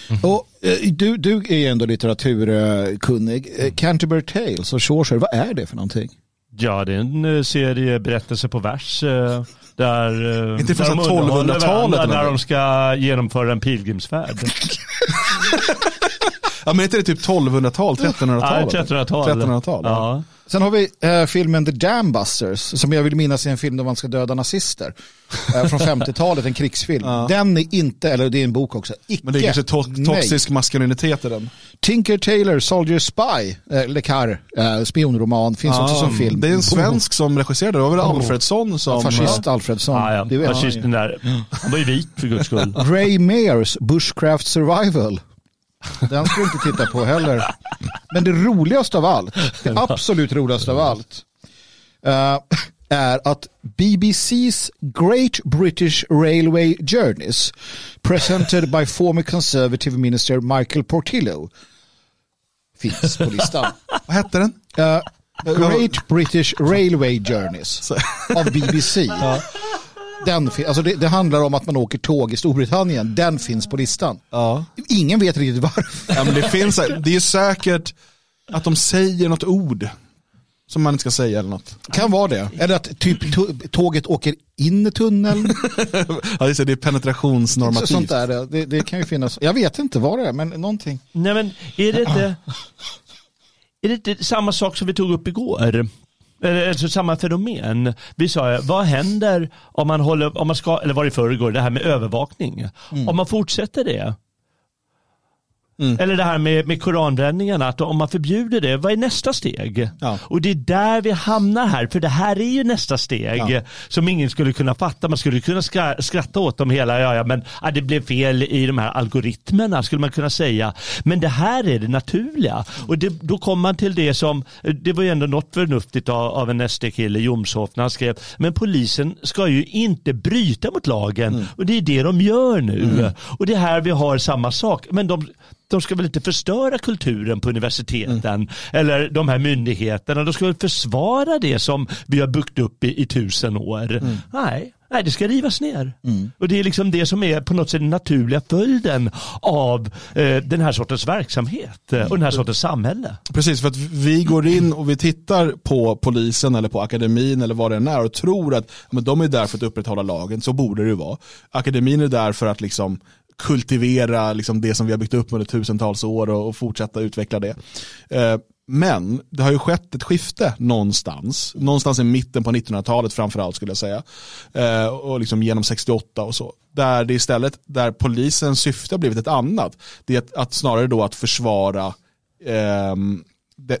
Mm. Och, eh, du, du är ändå litteraturkunnig. Eh, Canterbury Tales och Chaucer, vad är det för någonting? Ja, det är en eh, serie berättelse på vers. Där, inte från 1200-talet? När de ska genomföra en pilgrimsfärd. ja, men inte det typ 1200-tal, 1300-tal? Ja, 1300-tal. 1300-tal. Ja. Sen har vi eh, filmen The Dam Busters som jag vill minnas är en film där man ska döda nazister. Eh, från 50-talet, en krigsfilm. Ja. Den är inte, eller det är en bok också, icke. Men det är kanske to toxisk maskulinitet i den. Tinker Taylor, Soldier Spy, eh, Le Carre, eh, spionroman, finns ja, också som film. Det är en svensk som regisserade, det var väl Alfredsson som... Fascist ja. Alfredsson. Ja, ja. Fascisten där. Han var ju vit för guds skull. Ray Mears, Bushcraft Survival. Den ska du inte titta på heller. Men det roligaste av allt, det absolut roligaste av allt, uh, är att BBC's Great British Railway Journeys presented by former conservative minister Michael Portillo finns på listan. Vad hette den? Uh, Great British Railway Journeys av BBC. Ja. Den, alltså det, det, handlar om att man åker tåg i Storbritannien. Den finns på listan. Ja. Ingen vet riktigt varför. Ja, men det, finns, det är säkert att de säger något ord som man inte ska säga eller något. Kan vara det. Eller att typ tåget åker in i tunneln. ja, det är penetrationsnormativt. Sånt där, det, det, kan ju finnas. Jag vet inte vad det är, men någonting. Nej, men är det inte, är det inte samma sak som vi tog upp igår? Alltså samma fenomen. Vi sa, vad händer om man håller, om man ska, eller var det förrgår, det här med övervakning. Mm. Om man fortsätter det, Mm. Eller det här med, med koranbränningarna, att om man förbjuder det, vad är nästa steg? Ja. Och det är där vi hamnar här, för det här är ju nästa steg ja. som ingen skulle kunna fatta. Man skulle kunna skratta åt dem hela, ja, ja men ja, det blev fel i de här algoritmerna skulle man kunna säga. Men det här är det naturliga. Och det, då kommer man till det som, det var ju ändå något förnuftigt av, av en SD-kille, Jomshof, när han skrev, men polisen ska ju inte bryta mot lagen. Mm. Och det är det de gör nu. Mm. Och det är här vi har samma sak. Men de, de ska väl inte förstöra kulturen på universiteten mm. eller de här myndigheterna. De ska väl försvara det som vi har byggt upp i, i tusen år. Mm. Nej, Nej, det ska rivas ner. Mm. Och det är liksom det som är på något sätt den naturliga följden av eh, den här sortens verksamhet eh, och den här sortens samhälle. Precis, för att vi går in och vi tittar på polisen eller på akademin eller vad det än är och tror att men de är där för att upprätthålla lagen, så borde det vara. Akademin är där för att liksom kultivera liksom det som vi har byggt upp under tusentals år och, och fortsätta utveckla det. Eh, men det har ju skett ett skifte någonstans, någonstans i mitten på 1900-talet framförallt skulle jag säga. Eh, och liksom genom 68 och så. Där det istället, där polisens syfte har blivit ett annat. Det är att, att snarare då att försvara eh,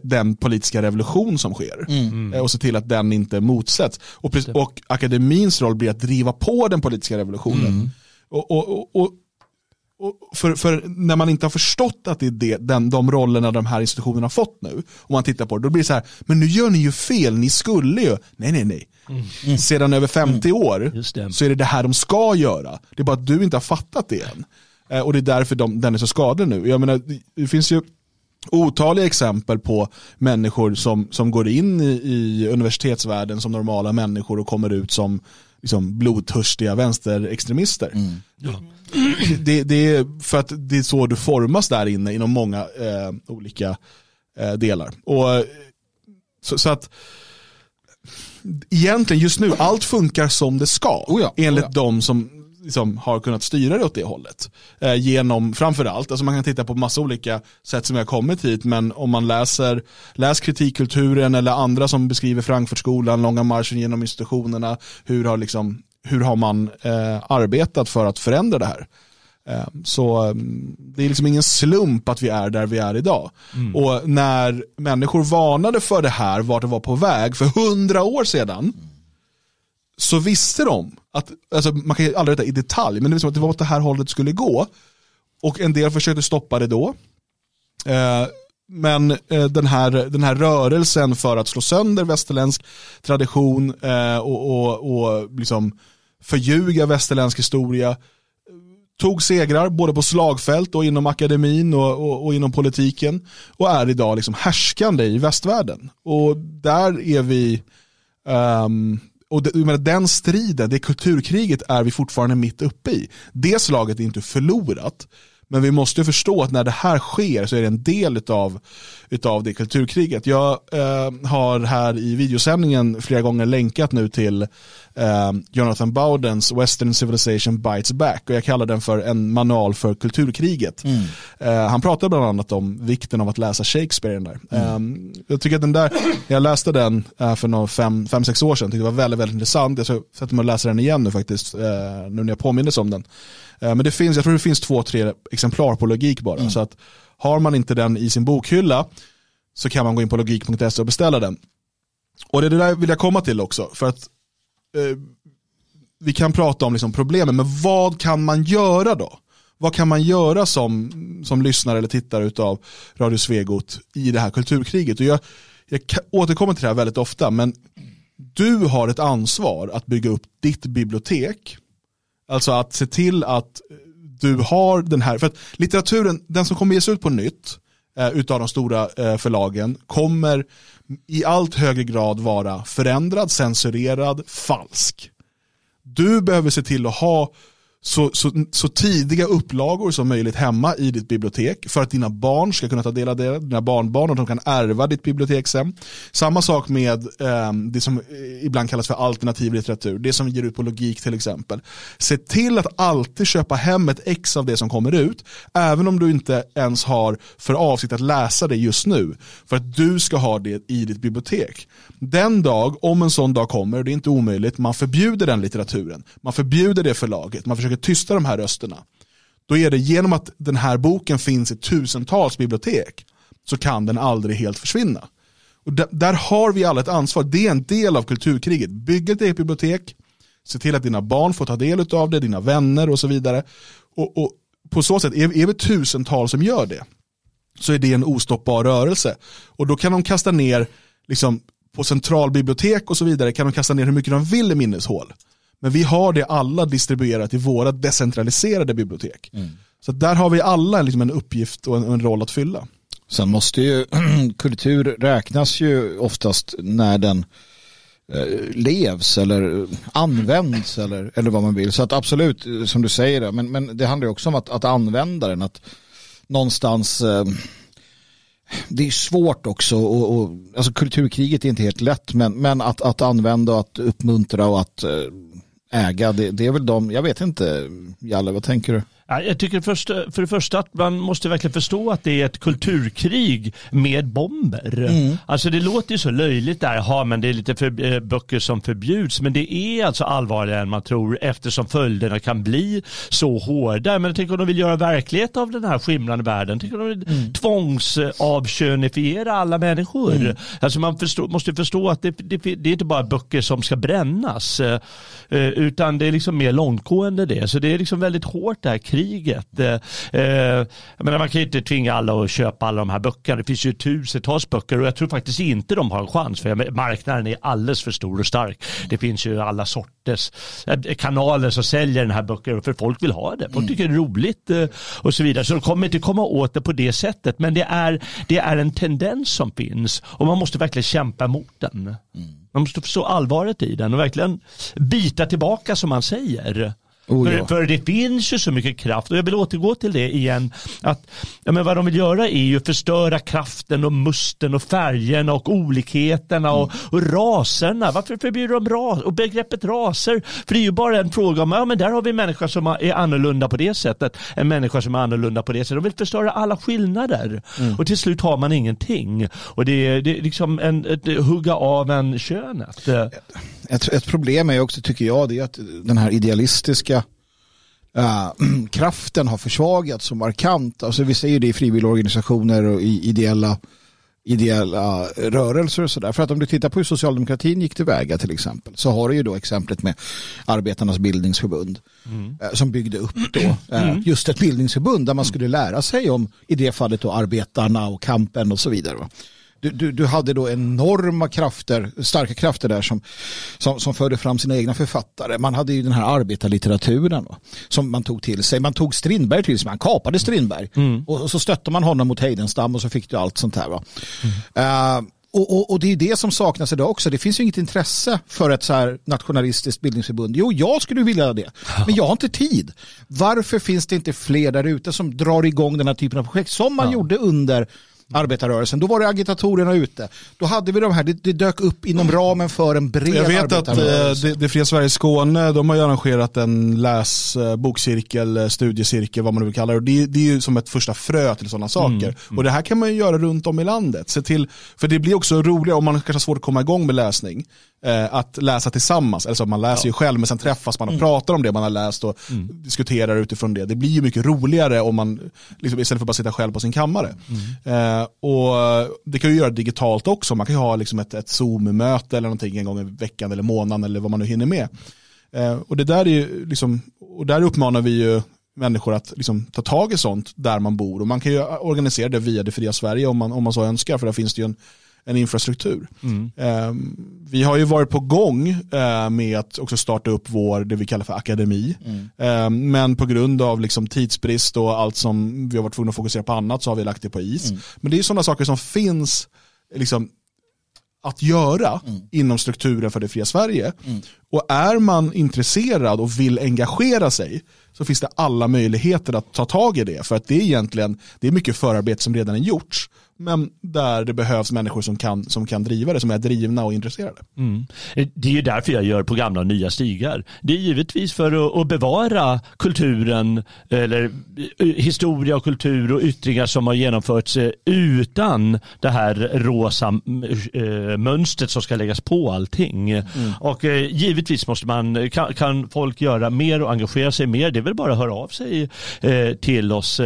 den politiska revolution som sker. Mm. Eh, och se till att den inte motsätts. Och, och akademins roll blir att driva på den politiska revolutionen. Mm. Och, och, och, för, för, när man inte har förstått att det är det, den, de rollerna de här institutionerna har fått nu, om man tittar på det, då blir det så här, men nu gör ni ju fel, ni skulle ju, nej nej nej. Mm. Sedan över 50 mm. år så är det det här de ska göra. Det är bara att du inte har fattat det än. Eh, och det är därför de, den är så skadad nu. Jag menar, det finns ju otaliga exempel på människor som, som går in i, i universitetsvärlden som normala människor och kommer ut som liksom, blodtörstiga vänsterextremister. Mm. Ja. Det, det, är för att det är så du formas där inne inom många eh, olika eh, delar. Och, så, så, att egentligen just nu, allt funkar som det ska. Oh ja, enligt oh ja. de som liksom, har kunnat styra det åt det hållet. Eh, genom framförallt, alltså man kan titta på massa olika sätt som vi har kommit hit, men om man läser läs kritikkulturen eller andra som beskriver Frankfurtskolan, långa marschen genom institutionerna, hur har, liksom, hur har man eh, arbetat för att förändra det här? Eh, så mm, det är liksom ingen slump att vi är där vi är idag. Mm. Och när människor varnade för det här, vart det var på väg, för hundra år sedan, så visste de att, alltså man kan aldrig veta i detalj, men det, var att det var åt det här hållet skulle gå. Och en del försökte stoppa det då. Eh, men eh, den, här, den här rörelsen för att slå sönder västerländsk tradition eh, och, och, och liksom förljuga västerländsk historia tog segrar både på slagfält och inom akademin och, och, och, inom politiken och är idag liksom härskande i västvärlden. Och där är vi, um, och det, den striden, det kulturkriget är vi fortfarande mitt uppe i. Det slaget är inte förlorat. Men vi måste förstå att när det här sker så är det en del av utav det kulturkriget. Jag eh, har här i videosändningen flera gånger länkat nu till eh, Jonathan Bowdens Western Civilization Bites Back och jag kallar den för en manual för kulturkriget. Mm. Eh, han pratar bland annat om vikten av att läsa Shakespeare den där. Mm. jag tycker att den där, jag läste den eh, för några fem, fem, sex år sedan, tyckte det var väldigt, väldigt intressant. Jag sätta mig och läsa den igen nu faktiskt, eh, nu när jag påminnes om den. Eh, men det finns, jag tror det finns två, tre exemplar på logik bara. Mm. Så att har man inte den i sin bokhylla så kan man gå in på logik.se och beställa den. Och det där vill jag komma till också. För att eh, vi kan prata om liksom problemen, men vad kan man göra då? Vad kan man göra som, som lyssnare eller tittare av Radio Svegot i det här kulturkriget? Och jag, jag återkommer till det här väldigt ofta, men du har ett ansvar att bygga upp ditt bibliotek Alltså att se till att du har den här, för att litteraturen, den som kommer ges ut på nytt eh, utav de stora eh, förlagen kommer i allt högre grad vara förändrad, censurerad, falsk. Du behöver se till att ha så, så, så, tidiga upplagor som möjligt hemma i ditt bibliotek för att dina barn ska kunna ta del av det, dina barnbarn och de kan ärva ditt bibliotek sen. Samma sak med eh, det som eh, ibland kallas för alternativ litteratur, det som ger ut på logik till exempel. Se till att alltid köpa hem ett ex av det som kommer ut, även om du inte ens har för avsikt att läsa det just nu, för att du ska ha det i ditt bibliotek. Den dag, om en sån dag kommer, det är inte omöjligt, man förbjuder den litteraturen, man förbjuder det förlaget, man försöker tysta de här rösterna. Då är det genom att den här boken finns i tusentals bibliotek så kan den aldrig helt försvinna. Och där har vi alla ett ansvar. Det är en del av kulturkriget. Bygg ett eget bibliotek, se till att dina barn får ta del av det, dina vänner och så vidare. Och, och på så sätt, är, är vi tusentals som gör det, så är det en ostoppbar rörelse. Och då kan de kasta ner, liksom, på centralbibliotek och så vidare, kan de kasta ner hur mycket de vill i minneshål. Men vi har det alla distribuerat i våra decentraliserade bibliotek. Mm. Så där har vi alla liksom en uppgift och en, en roll att fylla. Sen måste ju kultur räknas ju oftast när den eh, levs eller används eller, eller vad man vill. Så att absolut, som du säger, men, men det handlar också om att, att använda den. Att någonstans eh, det är svårt också och, och, alltså kulturkriget är inte helt lätt men, men att, att använda och att uppmuntra och att eh, äga, det, det är väl de, jag vet inte, Jalle, vad tänker du? Jag tycker först, för det första att man måste verkligen förstå att det är ett kulturkrig med bomber. Mm. Alltså det låter ju så löjligt där, ja men det är lite för, eh, böcker som förbjuds, men det är alltså allvarligare än man tror eftersom följderna kan bli så hårda. Men tänk om de vill göra verklighet av den här skimrande världen, tänk om de vill mm. tvångsavkönifiera alla människor. Mm. Alltså man förstå, måste förstå att det, det, det, är inte bara böcker som ska brännas, eh, utan det är liksom mer långtgående det. Så det är liksom väldigt hårt det här kriget. Eh, eh, menar, man kan ju inte tvinga alla att köpa alla de här böckerna. Det finns ju tusentals böcker och jag tror faktiskt inte de har en chans för marknaden är alldeles för stor och stark. Det finns ju alla sorters eh, kanaler som säljer den här böckerna för folk vill ha det. Folk mm. tycker det är roligt och så vidare. Så de kommer inte komma åt det på det sättet. Men det är, det är en tendens som finns och man måste verkligen kämpa mot den. Mm. Man måste förstå allvaret i den och verkligen bita tillbaka som man säger. Oh, ja. för, för, det finns ju så mycket kraft och jag vill återgå till det igen. Att, ja, men vad de vill göra är ju förstöra kraften och musten och färgerna och olikheterna och, mm. och raserna. Varför förbjuder de ras och begreppet raser? För det är ju bara en fråga om, ja men där har vi en människa som är annorlunda på det sättet. En människa som är annorlunda på det sättet. De vill förstöra alla skillnader. Mm. Och till slut har man ingenting. Och det är, det är liksom en, ett, hugga av en könet. Ett, ett problem är också, tycker jag, det är att den här idealistiska Uh, kraften har försvagats så markant. Alltså vi ser det i frivilligorganisationer och i ideella, ideella rörelser och sådär. För att om du tittar på hur socialdemokratin gick tillväga till exempel så har du ju då exemplet med Arbetarnas bildningsförbund mm. uh, som byggde upp då uh, just ett bildningsförbund där man skulle lära sig om i det fallet då arbetarna och kampen och så vidare. Va? Du, du, du, hade då enorma krafter, starka krafter där som, som, som förde fram sina egna författare. Man hade ju den här arbetarlitteraturen va, som man tog till sig. Man tog Strindberg till sig, man kapade Strindberg mm. och, och, så stötte man honom mot Heidenstam och så fick du allt sånt här. Va. Mm. Uh, och, och, och, det är det som saknas idag också. Det finns ju inget intresse för ett så här nationalistiskt bildningsförbund. Jo, jag skulle vilja det, men jag har inte tid. Varför finns det inte fler där ute som drar igång den här typen av projekt som man ja. gjorde under arbetarrörelsen. Då var det agitatorerna ute. Då hade vi de här, det, det dök upp inom ramen för en bred Jag vet att eh, det, det Fria Sverige Skåne, de har ju arrangerat en läs, eh, bokcirkel, eh, studiecirkel, vad man nu vill kalla det. Det, det är ju som ett första frö till sådana saker. Mm. Mm. Och det här kan man ju göra runt om i landet. Se till, för det blir också roligare om man kanske har svårt att komma igång med läsning eh, att läsa tillsammans. Alltså man läser ja. ju själv men sen träffas man och mm. pratar om det man har läst och mm. diskuterar utifrån det. Det blir ju mycket roligare om man, liksom, istället för att bara sitta själv på sin kammare. Mm. Eh, och Det kan ju göra digitalt också. Man kan ju ha liksom ett, ett Zoom-möte eller någonting en gång i veckan eller månaden eller vad man nu hinner med. Eh, och det där är ju liksom, och där uppmanar vi ju människor att liksom ta tag i sånt där man bor. Och man kan ju organisera det via det fria Sverige om man, om man så önskar, för där finns det ju en en infrastruktur. Mm. Um, vi har ju varit på gång uh, med att också starta upp vår, det vi kallar för akademi. Mm. Um, men på grund av liksom tidsbrist och allt som vi har varit tvungna att fokusera på annat så har vi lagt det på is. Mm. Men det är sådana saker som finns liksom, att göra mm. inom strukturen för det fria Sverige. Mm. Och är man intresserad och vill engagera sig så finns det alla möjligheter att ta tag i det. För att det är egentligen, det är mycket förarbete som redan är gjorts men där det behövs människor som kan, som kan driva det, som är drivna och intresserade. Mm. Det är ju därför jag gör på gamla och nya stigar. Det är givetvis för att, bevara kulturen, eller eh, historia och kultur och yttringar som har genomförts eh, utan det här rosa äh, mönstret som ska läggas på allting. Mm. Och givetvis måste man, kan, kan, folk göra mer och engagera sig mer. Det är väl bara att höra av sig till oss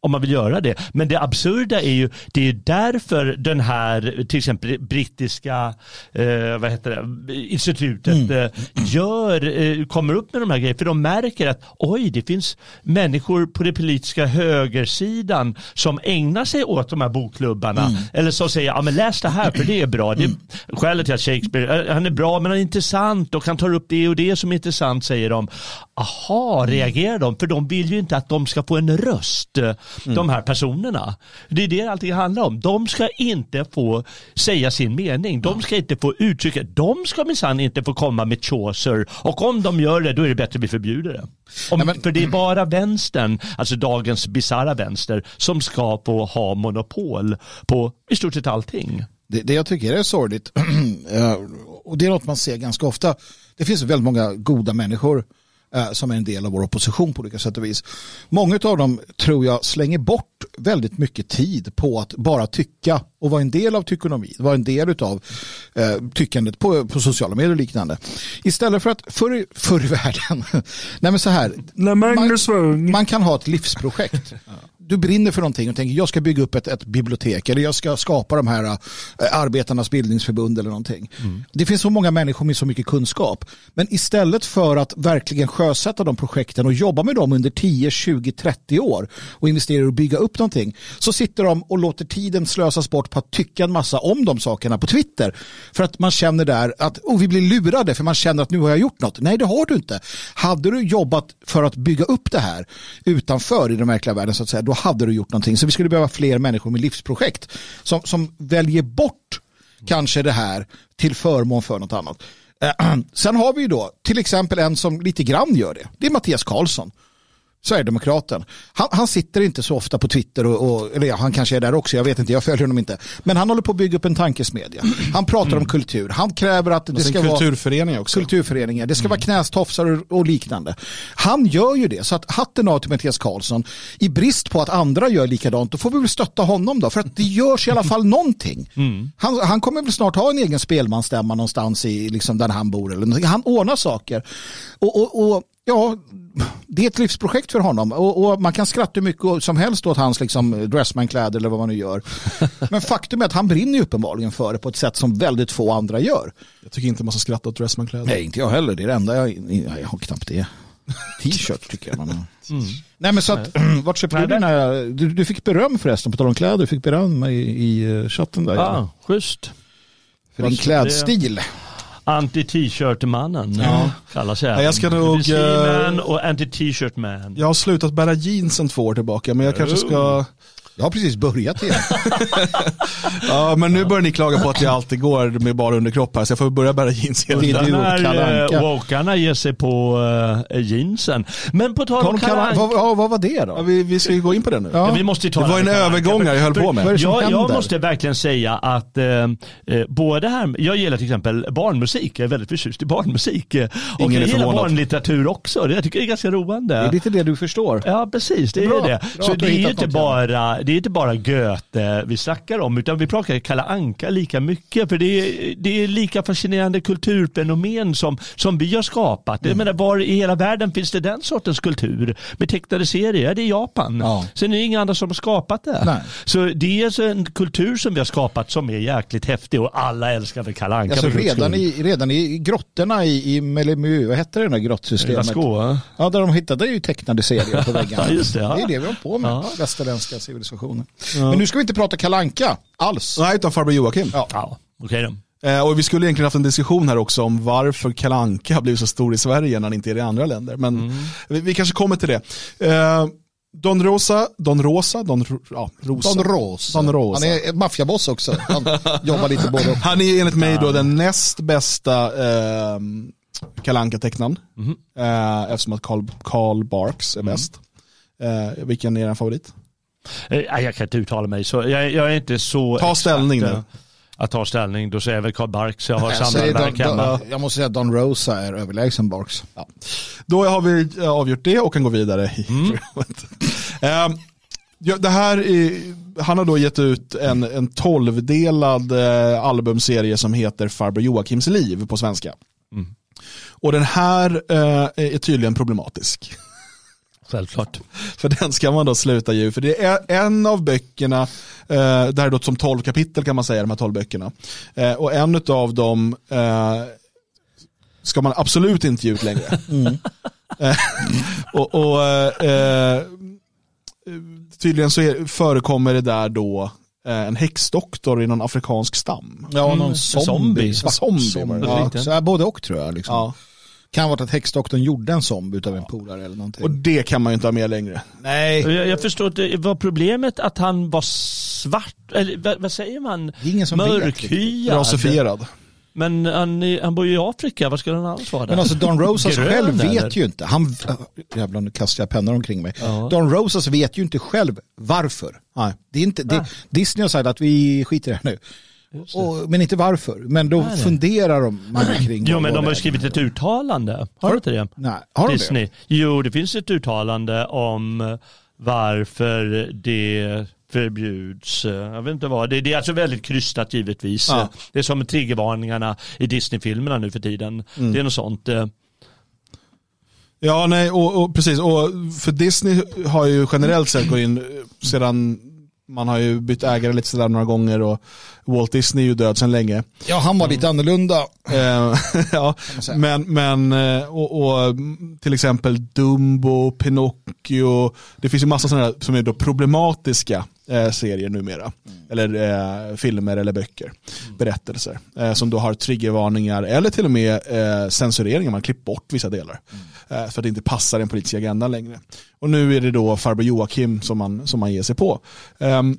om man vill göra det. Men det absurda är ju, det är därför den här, till exempel brittiska eh, vad heter det, institutet mm. eh, gör, eh, kommer upp med de här grejerna. För de märker att oj, det finns människor på den politiska högersidan som ägnar sig åt de här bokklubbarna. Mm. Eller som säger, ja men läs det här för det är bra. Det är mm. skälet till att Shakespeare, eh, han är bra men han är intressant och han tar upp det och det som är intressant säger de. Aha, reagerar de? För de vill ju inte att de ska få en röst mm. de här personerna. Det är det allting handlar om. De ska inte få säga sin mening. De ska inte få uttrycka, de ska minsann inte få komma med Chaucer och om de gör det då är det bättre att vi förbjuder det. Om, Nej, men... För det är bara vänstern, alltså dagens bisarra vänster, som ska få ha monopol på i stort sett allting. Det, det jag tycker är sorgligt, eh, och det är något man ser ganska ofta, det finns väldigt många goda människor som är en del av vår opposition på olika sätt och vis. Många av dem tror jag slänger bort väldigt mycket tid på att bara tycka och vara en del av tyckonomi, vara en del av eh, tyckandet på, på sociala medier och liknande. Istället för att förr, förr i världen, nej men så här, man, man, kan ha ett livsprojekt. du brinner för någonting och tänker jag ska bygga upp ett, ett bibliotek eller jag ska skapa de här äh, arbetarnas bildningsförbund eller någonting. Mm. Det finns så många människor med så mycket kunskap. Men istället för att verkligen sjösätta de projekten och jobba med dem under 10, 20, 30 år och investera och bygga upp någonting så sitter de och låter tiden slösas bort på att tycka en massa om de sakerna på Twitter. För att man känner där att oh, vi blir lurade för man känner att nu har jag gjort något. Nej, det har du inte. Hade du jobbat för att bygga upp det här utanför i den verkliga världen så att säga, då hade du gjort någonting. Så vi skulle behöva fler människor med livsprojekt som, som väljer bort kanske det här till förmån för något annat. Eh, sen har vi ju då till exempel en som lite grann gör det. Det är Mattias Karlsson. Sverigedemokraten. Han, han sitter inte så ofta på Twitter, och, och, eller ja, han kanske är där också, jag vet inte, jag följer honom inte. Men han håller på att bygga upp en tankesmedja. Han pratar om kultur, han kräver att det ska vara kulturförening också. kulturföreningar, det ska vara knästofsar och, och liknande. Han gör ju det, så att hatten av till Mattias Karlsson, i brist på att andra gör likadant, då får vi väl stötta honom då, för att det görs i alla fall någonting. Han, han kommer väl snart ha en egen spelmansstämma någonstans i liksom där han bor, eller han ordnar saker. Och, och, och ja, det är ett livsprojekt för honom och, och man kan skratta hur mycket som helst åt hans liksom, dressmankläder eller vad man nu gör. Men faktum är att han brinner uppenbarligen för det på ett sätt som väldigt få andra gör. Jag tycker inte man ska skratta åt Dressman-kläder. Nej, inte jag heller. Det är det enda jag, jag har knappt det. T-shirt tycker jag man har. Nej men så att, vart köpte du Nej, dina, du, du fick beröm förresten på tal om kläder, du fick beröm i, i eh, chatten där. Ah, schysst. för din det- klädstil. Anti-t-shirt-mannen ja. kallas jag. Ja, jag ska nog, Man eh, och anti-t-shirt-man. Jag har slutat bära jeans sen två år tillbaka, men jag kanske ska... Jag har precis börjat igen. Ja, men nu börjar ni klaga på att jag alltid går med bara underkropp här, så jag får börja bära jeans igen. Det är du och När uh, wokarna ger sig på uh, jeansen. Men på tal om Kalle Anka. vad, ja, vad var det Ja, då? vi, vi ska ju gå in på det nu. Ja. Ja, vi måste ju Det var en övergång jag höll på med. Som Jag, måste verkligen säga att eh, eh, både här, jag gillar till exempel barnmusik, jag är väldigt förtjust i barnmusik. eh, Och Ingen är jag gillar förvånad. barnlitteratur också, det jag tycker jag är ganska roande. Det är lite det du förstår. Ja, precis. Det är Bra. det. Bra Så det är, ju inte bara, det är inte bara Goethe vi snackar om, utan vi pratar Kalle Anka lika mycket. För det är, det är lika fascinerande kulturfenomen som, som vi har skapat. Mm. Jag menar, var i hela världen finns det den sortens kultur? Med tecknade serier, det är Japan. Ja. Sen är det inga andra som har skapat det. Nej. Så det är en kultur som vi har skapat som är jäkligt häftig och alla älskar väl Kalle Anka. Alltså redan i, redan i grottorna i, i Mellemö, vad hette det där grottsystemet? Lascaux, Ja, där de hittade ju tecknade serier på väggarna. Ja, det, ja. det är det vi har på med, Ja. västerländska civilisationen. Men nu ska vi inte prata kalanka alls. Nej, utan farbror Joakim. Ja. Ja, okej då. Eh, och vi skulle egentligen haft en diskussion här också om varför Kalle Anka har blivit så stor i Sverige när han inte är det i andra länder. Men vi, vi kanske kommer till det. Eh, Don Rosa, Don Rosa, Don, ja, Rosa. Don Rosa. Don Rosa. Han är maffiaboss också. Han jobbar lite både och. Han är enligt mig då den näst bästa eh, Kalle Anka-tecknaren. Eh, eftersom att Carl, Carl Barks är bäst. Eh, vilken är din favorit? Eh, Jag kan inte uttala mig så. Jag, jag är inte så... Ta ställning exakt, nu. eh, Att ta ställning, då säger jag väl Karl Barks. Jag har samma Don, hemma. Jag måste säga att Don Rosa är överlägsen Barks. Då har vi eh, avgjort det och kan gå vidare i programmet. Eh, ja, det här är, han har då gett ut en, en tolvdelad eh, albumserie som heter Farbror Joakims liv på svenska. Och den här eh, är tydligen problematisk. Självklart. För den ska man då sluta ju, för det är en av böckerna, eh, det här är då som tolv kapitel kan man säga, de här tolv böckerna. Eh, och en av dem eh, ska man absolut inte ge ut längre. Eh, och och eh, tydligen så är, förekommer det där då eh, en häxdoktor i någon afrikansk stam. Ja, Mm, någon en zombie. zombie. Svart Zombie zombie. Ja, så är både och tror jag. Liksom. Ja. Kan vara att häxdoktorn gjorde en zombie utav en polare eller någonting. Och det kan man ju inte ha med längre. Nej, Jag, jag förstår inte, var problemet att han var svart? Eller vad, vad säger man? det är ingen som vet. riktigt. Mörkhyad? Rasifierad. Men han, han bor ju i Afrika, vad skulle han annars vara där? Men alltså Don Rosas Grön, själv vet eller? ju inte. Han, jävlar nu kastar jag pennor omkring mig. Ja. Don Rosas vet ju inte själv varför. Nej. Det är inte, det, Disney har sagt att vi skiter i det här nu. Och, men inte varför. Men då Nej, nej. funderar de man kring Jo men de har det ju skrivit ett uttalande. Har du inte det? Nej, har de det? Disney. Jo, det finns ett uttalande om varför det förbjuds. Jag vet inte vad. Det, det är alltså väldigt krystat givetvis. Ja. Det är som triggervarningarna i Disney-filmerna nu för tiden. Mm. Det är något sånt. eh, Ja, nej, och, och precis. Och för Disney har ju generellt sett gått in sedan man har ju bytt ägare lite sådär några gånger och Walt Disney är ju död sedan länge. Ja, han var lite annorlunda. Eh, ja, men, men eh, och, och mm, till exempel Dumbo, Pinocchio, det finns ju massa sådana som är då problematiska eh, serier numera. Eller eh, filmer eller böcker, berättelser. Eh, som då har triggervarningar eller till och med eh, censureringar, man klippt bort vissa delar. Eh, för att det inte passar den politiska agendan längre. Och nu är det då farbror Joakim som man, som man ger sig på. Ehm,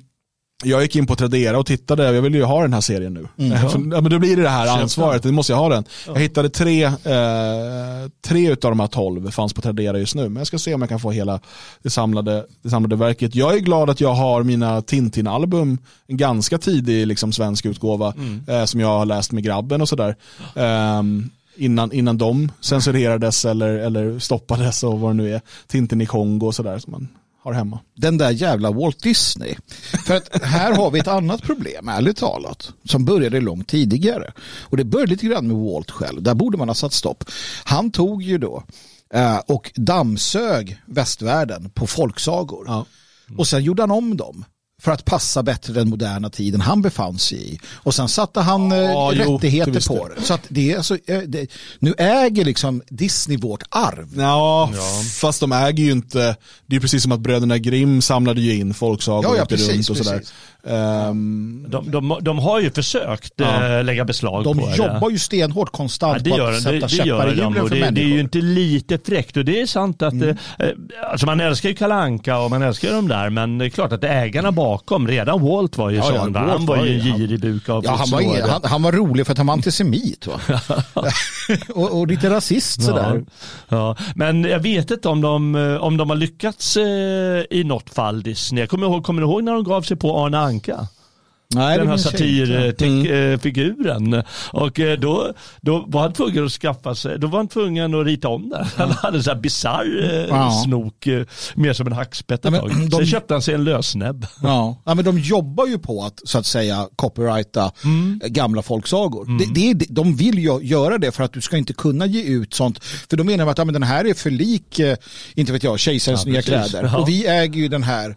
jag gick in på Tradera och tittade, jag vill ju ha den här serien nu. Mm. För, ja, men då blir det det här ansvaret, det måste jag ha den. Jag hittade tre, eh, tre utav de här tolv fanns på Tradera just nu, men jag ska se om jag kan få hela det samlade, det samlade verket. Jag är glad att jag har mina Tintin-album, en ganska tidig liksom, svensk utgåva, eh, som jag har läst med grabben och sådär. Ehm, innan, innan de censurerades eller, eller stoppades och vad det nu är. Tintin i Kongo och sådär som man har hemma. den där jävla Walt Disney. För att här har vi ett annat problem, ärligt talat, som började långt tidigare. Och det började lite grann med Walt själv. Där borde man ha satt stopp. Han tog ju då eh, och dammsög västvärlden på folksagor. Ja. Och sen gjorde han om dem för att passa bättre den moderna tiden han befann sig i. Och sen satte han Ja, eh, jo, rättigheter visst på det. Så att det är alltså, eh, det, nu äger liksom Disney vårt arv. Ja, fast de äger ju inte, det är precis som att bröderna Grimm samlade ju in folksagor Ja, ja, precis, runt och sådär. Ehm, De, de, de har ju försökt Ja. eh, lägga beslag De på det. jobbar ju stenhårt Ja, konstant det på att de, det, sätta det käppar gör i de hjulen för det, det är människor. ju inte lite fräckt och det är sant att Mm. eh, alltså man älskar ju Kalanka och man älskar ju de där men det är klart att ägarna bakom, redan Walt var ju Ja, ja, sån? Walt han var var ju en girig buk av Ja, han, var, ingen, han, han var rolig för att han var antisemit. Va? och, och lite rasist sådär. Ja, ja. Men jag vet inte om de, eh, om de har lyckats eh, i något fall Disney. Jag kommer ihåg, kommer du ihåg när de gav sig på Arne Anka? Nej, den här inte. Mm. satirfiguren. Och eh, då, då var han tvungen att skaffa sig, då var han tvungen att rita om det. Han hade en sån här bisarr eh, Ja. snok, eh, mer som en hackspett ett Ja, de- Sen köpte han sig en lösnäbb. Ja. ja, men de jobbar ju på att så att säga copyrighta Mm. gamla folksagor. Det, det är, det- de vill ju göra det för att du ska inte kunna ge ut sånt. För de menar att ja, men den här är för lik, inte vet jag, kejsarens nya kläder. Och vi äger ju den här.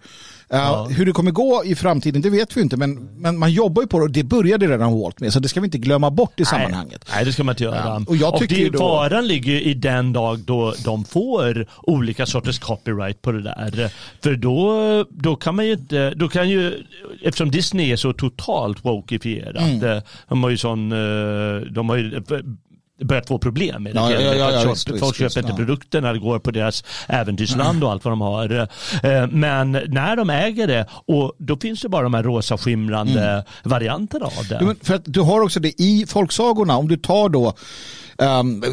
Uh, Hur det kommer gå i framtiden det vet vi inte men, men man jobbar ju på det och det började redan Walt med så det ska vi inte glömma bort i sammanhanget. Nej, det ska man inte göra. Ja, och jag tycker det, ju då- faran ligger ju i den dag då de får olika sorters copyright på det där. För då, då kan man ju inte, då kan ju, eftersom Disney är så totalt wokifierat, Mm. eh, de har ju sån, eh, de har ju börjat få problem med det. Ja, ja, ja, ja, Folk köper- Folk köper inte produkterna, det går på deras äventyrsland och allt vad de har. Eh, Men när de äger det, och då finns det bara de här rosa skimrande varianterna av det. Men för att du har också det i folksagorna, om du tar då um,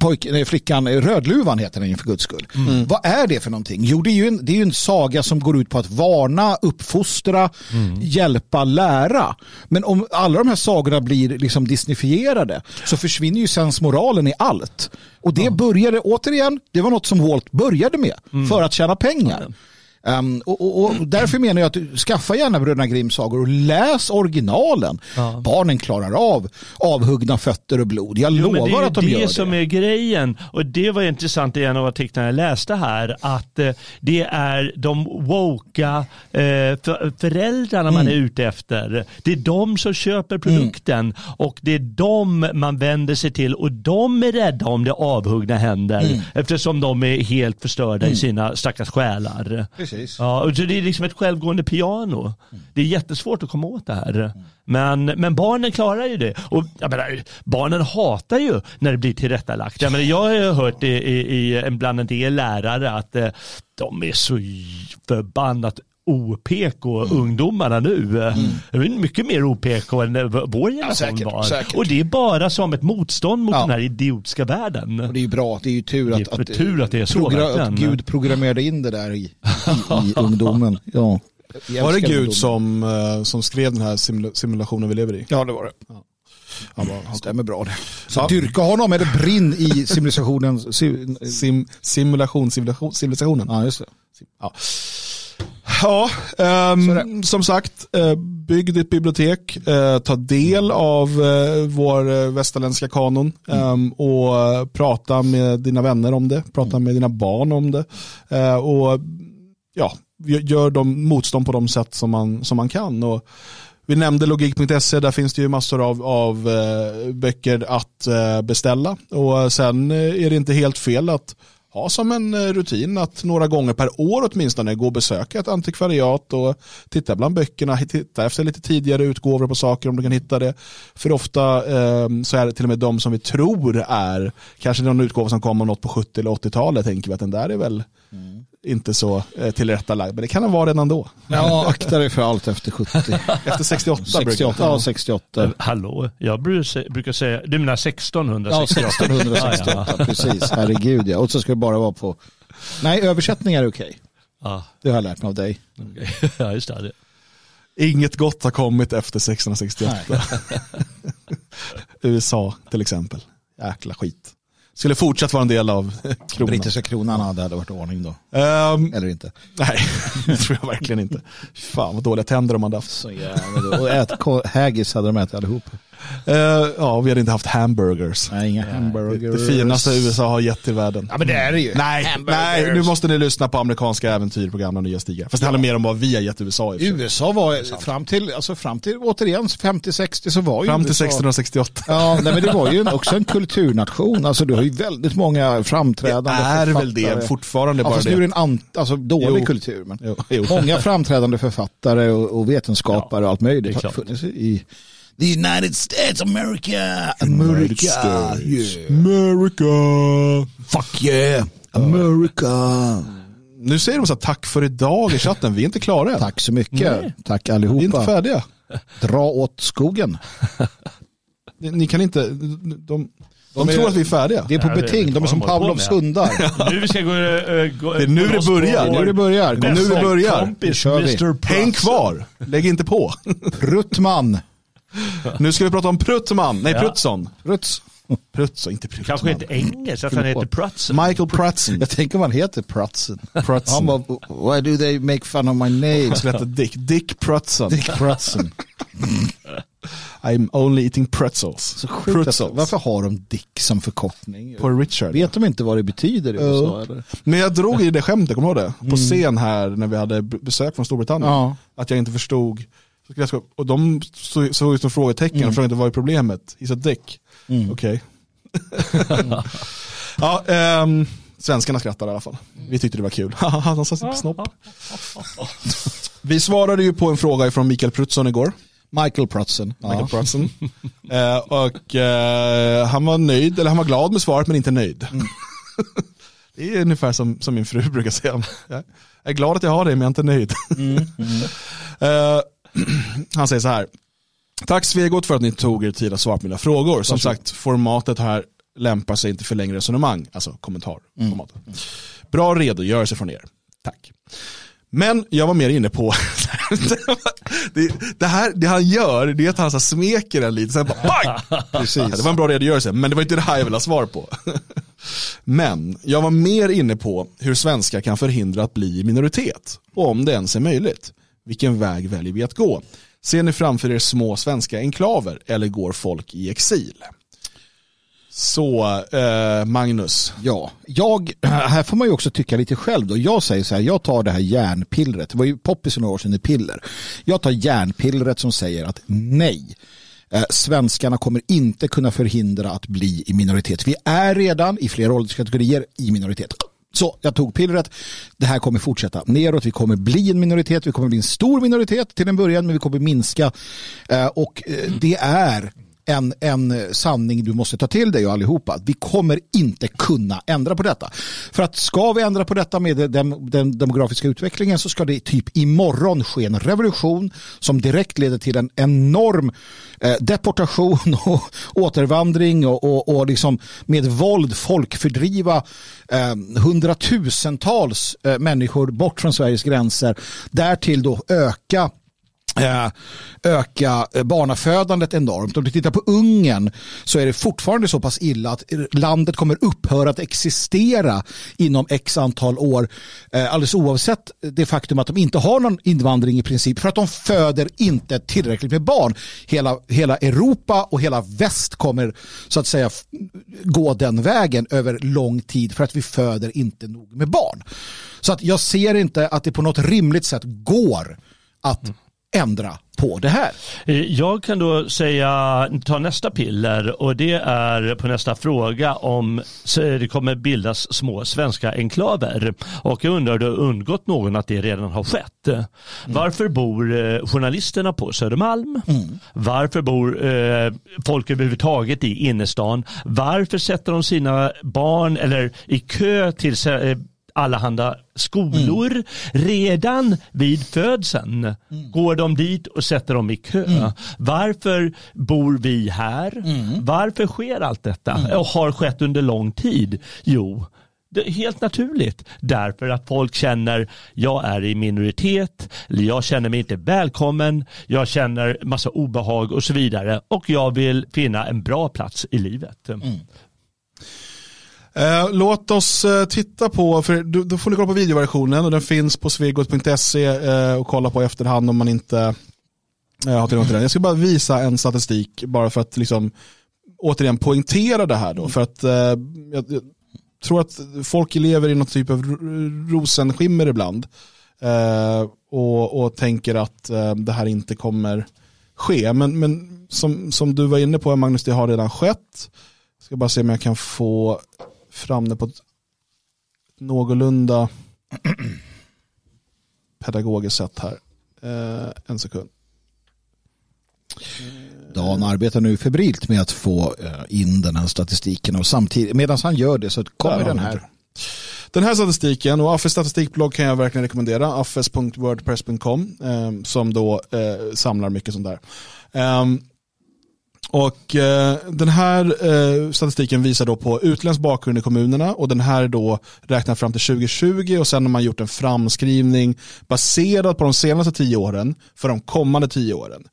pojk, nej, flickan, Rödluvan heter den ju för guds skull. Vad är det för någonting? Jo, det är, ju en, det är ju en saga som går ut på att varna, uppfostra, hjälpa, lära. Men om alla de här sagorna blir liksom disneyfierade så försvinner ju sensmoralen i allt. Och det började, återigen, det var något som Walt började med för att tjäna pengar. Um, och, och, och därför menar jag att skaffa gärna Bröderna Grimms sagor och läs originalen. Ja. Barnen klarar av avhuggna fötter och blod. Jag Jo, lovar att de det är gör ju det det. som är grejen. Och det var intressant i en av artiklarna jag läste här. Att eh, det är de woka eh, för, föräldrarna man är Mm. ute efter. Det är de som köper produkten. Och det är de man vänder sig till. Och de är rädda om det är avhuggna händer. Mm. Eftersom de är helt förstörda i sina stackars själar. Precis. Ja, och det är liksom ett självgående piano. Det är jättesvårt att komma åt det här. Men, men barnen klarar ju det. Och jag menar, barnen hatar ju när det blir tillrättalagt. Jag, menar, jag har ju hört i, i, i, bland en del lärare att eh, de är så förbannat OPK ungdomarna nu. Det är mycket mer OPK än vår generation säkert, var. säkert. Och det är bara som ett motstånd mot Ja. den här idiotiska världen. Och det är ju bra, det är ju tur Det är att, att, tur att det är så, progra- att Gud programmerade in det där i, i, i ungdomen. Ja. Var det Gud som, eh, som skrev den här simula- simulationen vi lever i? Ja, det var det. Han var, Det stämmer bra det. Så Ja. dyrka honom eller brinn i civilisationen. ci- sim, simulation, civilisation, civilisationen. Ja, just det. Ja, ja är som sagt, eh, bygg ditt bibliotek, eh, ta del av eh, vår västerländska kanon ehm, och prata med dina vänner om det, prata med dina barn om det och ja, gö- gör de motstånd på de sätt som man, som man kan. Och vi nämnde logik.se, där finns det ju massor av, av böcker att beställa. Och sen är det inte helt fel att ha som en eh, rutin att några gånger per år åtminstone gå och besöka ett antikvariat och titta bland böckerna, titta efter lite tidigare utgåvor på saker om du kan hitta det. För ofta eh, så är det till och med de som vi tror är, kanske någon utgåva som kom om något på 70 eller 80-talet, tänker vi att den där är väl mm inte så eh, tillrättalagd, men det kan han vara redan då. Ja, akta dig för allt efter 70. Efter 68, 68 brukar ja, 68. Hallå, jag brukar säga, du menar 1668? Ja, 1668, precis. Herregud ja. Och så ska det bara vara på... Nej, översättningar är okej. Ja, Det har jag lärt mig av dig. ja just det. Inget gott har kommit efter 1668. USA till exempel. Jäkla skit. Skulle fortsatt vara en del av kronan. Brittiska kronan hade hade varit ordning då. Ehm, Eller inte. nej, det tror jag verkligen inte. Fan vad dåliga tänder de hade haft. Så jävla Och ät, haggis hade de ätit allihop. Eh, ja, vi hade inte haft hamburgers. Nej, inga Det, hamburgers. det finaste USA har gett till världen. Ja, men det är det ju. Nej, nej, nu måste ni lyssna på amerikanska äventyr på gamla nya stigar. Fast det handlar mer om vad vi har gett USA. I. USA var fram till, alltså fram till återigen 50-60 så var ju Fram till USA 1668. Ja, nej, men det var ju också en kulturnation. Alltså du har ju väldigt många Det framträdande är väl det fortfarande Ja, bara fast nu är det det. en alltså dålig Jo. kultur. Men Jo, jo. många framträdande författare och, och vetenskapare och allt det möjligt har funnits i The United States America. America. States. Yeah. America. Fuck yeah. America. Nu säger de så här, tack för idag i chatten, vi är inte klara än. Tack så mycket. Nej. Tack Vi är inte allihopa. färdiga. Dra åt skogen. Ni, ni kan inte, de, de, De är- tror att vi är färdiga. Det är på Ja, det- beting. De är som Pavlovs hundar. Nu vi ska gå, äh, gå Det är nu det börjar. Nu det börjar. Kom, nu det börjar. Kompis, Nu kör vi. Mr. Häng kvar, lägg inte på. Pruttman. Nu ska vi prata om Pruttman, nej Ja. Prutsson. Pruts. Inte Pruttman. Kanske inte engelskt, att han heter Prutz. Michael Prutzen. Jag tänker vad han heter, Prutzen. Prutzen. Han bara, why do they make fun of my name? Han skulle heta Dick. Dick Prutzen. Dick Prutzen. I'm only eating pretzels. Så sjukt att, Pretzels. varför har de Dick som förkortning? På Richard. Vet de inte vad det betyder i USA? Eller? Men jag drog i det skämtet, kommer du ihåg det? På scen här när vi hade besök från Storbritannien. Ja. Att jag inte förstod. Så Och de såg såg ut som frågetecken och frågade inte vad är problemet. He's a dick. Okej. ja, ehm, svenskarna skrattade i alla fall. Vi tyckte det var kul. Han sa sitt snopp. Vi svarade ju på en fråga från Mikael Prutsson igår. Michael Prutzen. Michael Ja. Prutzen. Eh, och eh, han var nöjd, eller han var glad med svaret men inte nöjd. det är ungefär som, som min fru brukar säga. Jag är glad att jag har det men jag är inte nöjd. Eh, han säger så här. Tack Svegot för att ni tog er tid att svara på mina frågor. Som sagt, formatet här lämpar sig inte för längre resonemang, alltså kommentarformatet. Bra redogörelse från er. Tack. Men jag var mer inne på, det, det, här, det han gör, det är att han så smeker en lite, sen bara bang! Precis. Det var en bra redogörelse, men det var inte det här jag ville ha svar på. Men jag var mer inne på hur svenskar kan förhindra att bli minoritet, och om det ens är möjligt. Vilken väg väljer vi att gå? Ser ni framför er små svenska enklaver eller går folk i exil? Så, eh, Magnus. Ja, jag, här får man ju också tycka lite själv då. Jag säger så här, jag tar det här järnpillret. Det var ju poppis för några år sedan i piller. Jag tar järnpillret som säger att nej, eh, svenskarna kommer inte kunna förhindra att bli i minoritet. Vi är redan i flera ålderskategorier i minoritet. Så jag tog pillret. Det här kommer fortsätta neråt. Vi kommer bli en minoritet. Vi kommer bli en stor minoritet till en början, men vi kommer minska. Eh, och eh, det är en, en sanning du måste ta till dig och allihopa. Vi kommer inte kunna ändra på detta. För att ska vi ändra på detta med den, den demografiska utvecklingen så ska det typ imorgon ske en revolution som direkt leder till en enorm eh, deportation och återvandring och, och, och liksom med våld folkfördriva eh, hundratusentals eh, människor bort från Sveriges gränser. Därtill då öka Eh, öka eh, barnafödandet enormt. Om du tittar på Ungern så är det fortfarande så pass illa att landet kommer upphöra att existera inom x antal år eh, alldeles oavsett det faktum att de inte har någon invandring i princip för att de föder inte tillräckligt med barn. Hela, hela Europa och hela väst kommer så att säga gå den vägen över lång tid för att vi föder inte nog med barn. Så att jag ser inte att det på något rimligt sätt går att mm ändra på det här. Eh, Jag kan då säga, ta nästa piller och det är på nästa fråga om så det kommer bildas små svenska enklaver. Och jag undrar, har det undgått någon att det redan har skett? Varför bor eh, journalisterna på Södermalm? Varför bor eh, folk överhuvudtaget i innerstan? Varför sätter de sina barn eller i kö till eh, allehanda skolor. Mm. Redan vid födseln mm. går de dit och sätter dem i kö. Mm. Varför bor vi här? Mm. Varför sker allt detta mm. och har skett under lång tid? Jo, helt naturligt. Därför att folk känner jag är i minoritet, jag känner mig inte välkommen, jag känner massa obehag och så vidare och jag vill finna en bra plats i livet. Mm. Eh, låt oss eh, titta på, för du, då får ni kolla på videoversionen och den finns på svegot.se eh, och kolla på efterhand om man inte eh, har tillgång till den. Jag ska bara visa en statistik bara för att liksom återigen poängtera det här då. För att eh, jag, jag, tror att folk lever i någon typ av rosenskimmer ibland eh, och, och tänker att eh, det här inte kommer ske. Men, men som, som du var inne på Magnus, det har redan skett. Jag ska bara se om jag kan få fram det på ett någorlunda pedagogiskt sätt här. Eh, en sekund. Dan arbetar nu febrilt med att få eh, in den här statistiken och samtidigt medan han gör det så kommer den här. Den här statistiken och Affes statistikblogg kan jag verkligen rekommendera. affes.wordpress.com eh, som då eh, samlar mycket sånt där. Um, och eh, den här eh, statistiken visar då på utländsk bakgrund i kommunerna och den här då räknar fram till 2020 och sen har man gjort en framskrivning baserad på de senaste tio åren för de kommande tio åren.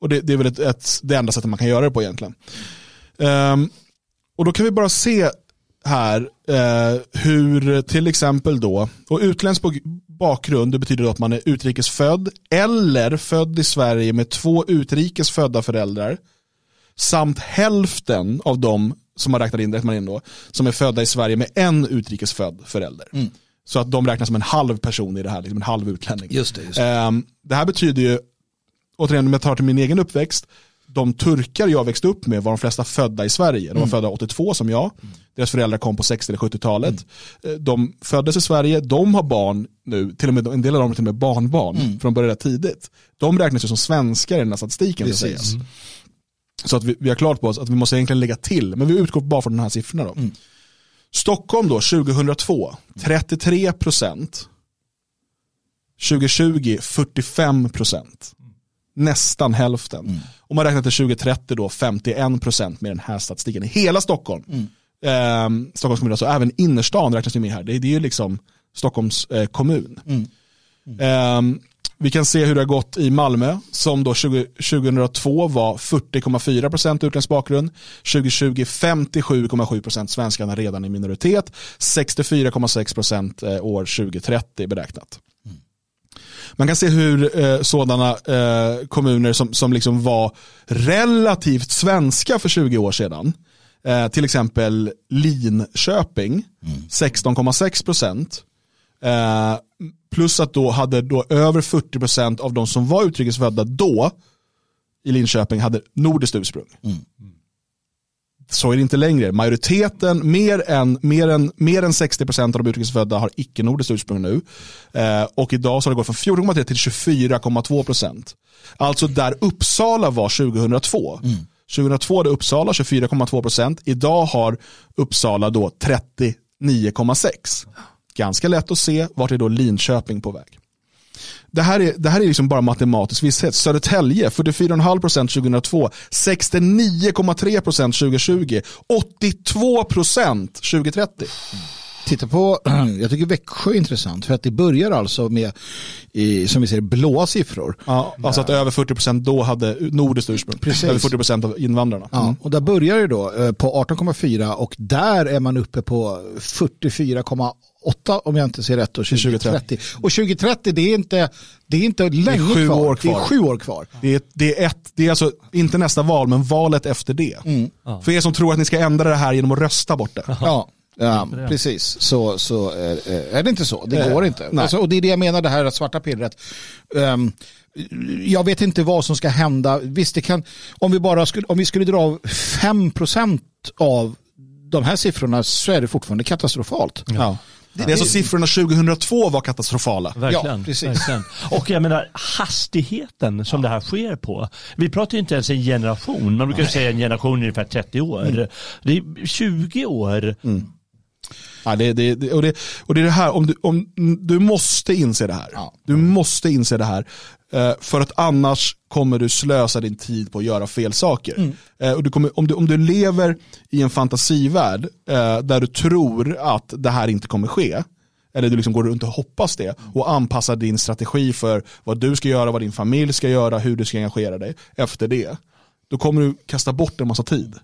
Och det, det är väl ett, ett, det enda sättet man kan göra det på egentligen. Um, och då kan vi bara se här eh, hur till exempel då, och utländsk bakgrund det betyder då att man är utrikesfödd eller född i Sverige med två utrikesfödda föräldrar samt hälften av dem som har räknat in, räknar man in då, som är födda i Sverige med en utrikesfödd förälder. Mm. Så att de räknas som en halv person i det här, liksom en halv utlänning. Just det, just det. Um, det här betyder ju, återigen om jag tar till min egen uppväxt, de turkar jag växte upp med var de flesta födda i Sverige. De var mm. födda 82 som jag. Mm. Deras föräldrar kom på 60 eller 70-talet. Mm. Eh, de föddes i Sverige, de har barn nu, till och med, en del av dem har till och med barnbarn, mm. för de började tidigt. De räknas ju som svenskar i den här statistiken. Så att vi, vi har klart på oss att vi måste egentligen lägga till, men vi utgår bara från de här siffrorna. Då. Mm. Stockholm då, 2002, 33 procent. 2020, 45 procent. Nästan hälften. Mm. Om man räknar till 2030 då, 51 procent med den här statistiken. I hela Stockholm. Mm. Eh, Stockholms kommun, alltså även innerstan räknas ju med här. Det, det är ju liksom Stockholms eh, kommun. Mm. Eh, vi kan se hur det har gått i Malmö som då 20, 2002 var 40,4% utländsk bakgrund. 2020 57,7% svenskarna redan i minoritet. 64,6% eh, år 2030 beräknat. Man kan se hur eh, sådana eh, kommuner som, som liksom var relativt svenska för 20 år sedan, eh, till exempel Linköping, mm. 16,6 Eh, plus att då hade då över 40% av de som var utrikesfödda då i Linköping hade nordiskt ursprung. Mm. Så är det inte längre. Majoriteten, mer än, mer än, mer än 60% av de utrikesfödda har icke-nordiskt ursprung nu. Eh, och idag så har det gått från 14,3 till 24,2%. Alltså där Uppsala var 2002. Mm. 2002 hade Uppsala 24,2%. Idag har Uppsala då 39,6% ganska lätt att se vart är då Linköping på väg. Det här är, det här är liksom bara matematisk visshet. Södertälje 44,5% 2002, 69,3% 2020, 82% 2030. Titta på, jag tycker Växjö är intressant för att det börjar alltså med, som vi säger, blåa siffror. Ja, alltså att över 40% då hade nordiskt ursprung. Precis. Över 40% av invandrarna. Mm. Ja, och där börjar det då eh, på 18,4 och där är man uppe på 44,8 8 om jag inte ser rätt, och 2030. Och 2030 det är inte, det är inte länge är sju kvar. År kvar. Det är sju år kvar. Det är, det är, ett, det är alltså inte nästa val, men valet efter det. Mm. För er som tror att ni ska ändra det här genom att rösta bort det. Ja. Ja, precis. Så, så är, är det inte så. Det går inte. Alltså, och det är det jag menar, det här svarta pillret. Um, jag vet inte vad som ska hända. Visst, det kan, om vi bara skulle, om vi skulle dra av 5% av de här siffrorna så är det fortfarande katastrofalt. Ja. Det, det är så siffrorna 2002 var katastrofala. Verkligen. Ja, precis. Verkligen. Och jag menar hastigheten som det här sker på. Vi pratar ju inte ens en generation. Man brukar Nej. säga en generation ungefär 30 år. Mm. Det är 20 år. Mm. Ja, det, det, och, det, och det är det här, om du, om, du måste inse det här. Ja. Du måste inse det här. Eh, för att annars kommer du slösa din tid på att göra fel saker. Mm. Eh, och du kommer, om, du, om du lever i en fantasivärld eh, där du tror att det här inte kommer ske, eller du liksom går runt och hoppas det och anpassar din strategi för vad du ska göra, vad din familj ska göra, hur du ska engagera dig efter det. Då kommer du kasta bort en massa tid.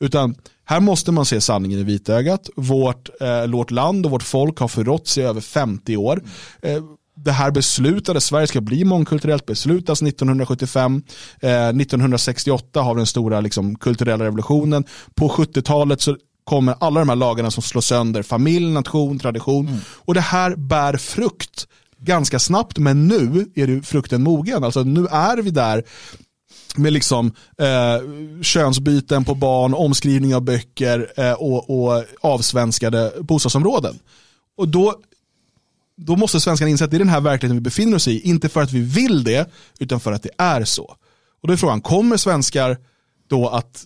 Utan här måste man se sanningen i vitögat. Vårt, eh, vårt land och vårt folk har förrått sig i över 50 år. Eh, det här beslutades, Sverige ska bli mångkulturellt, beslutas 1975. Eh, 1968 har vi den stora liksom, kulturella revolutionen. På 70-talet så kommer alla de här lagarna som slår sönder familj, nation, tradition. Mm. Och det här bär frukt ganska snabbt, men nu är det frukten mogen. Alltså nu är vi där med liksom eh, könsbyten på barn, omskrivning av böcker eh, och, och avsvenskade bostadsområden. Och då, då måste svenskarna inse att det är den här verkligheten vi befinner oss i, inte för att vi vill det, utan för att det är så. Och då är frågan, kommer svenskar då att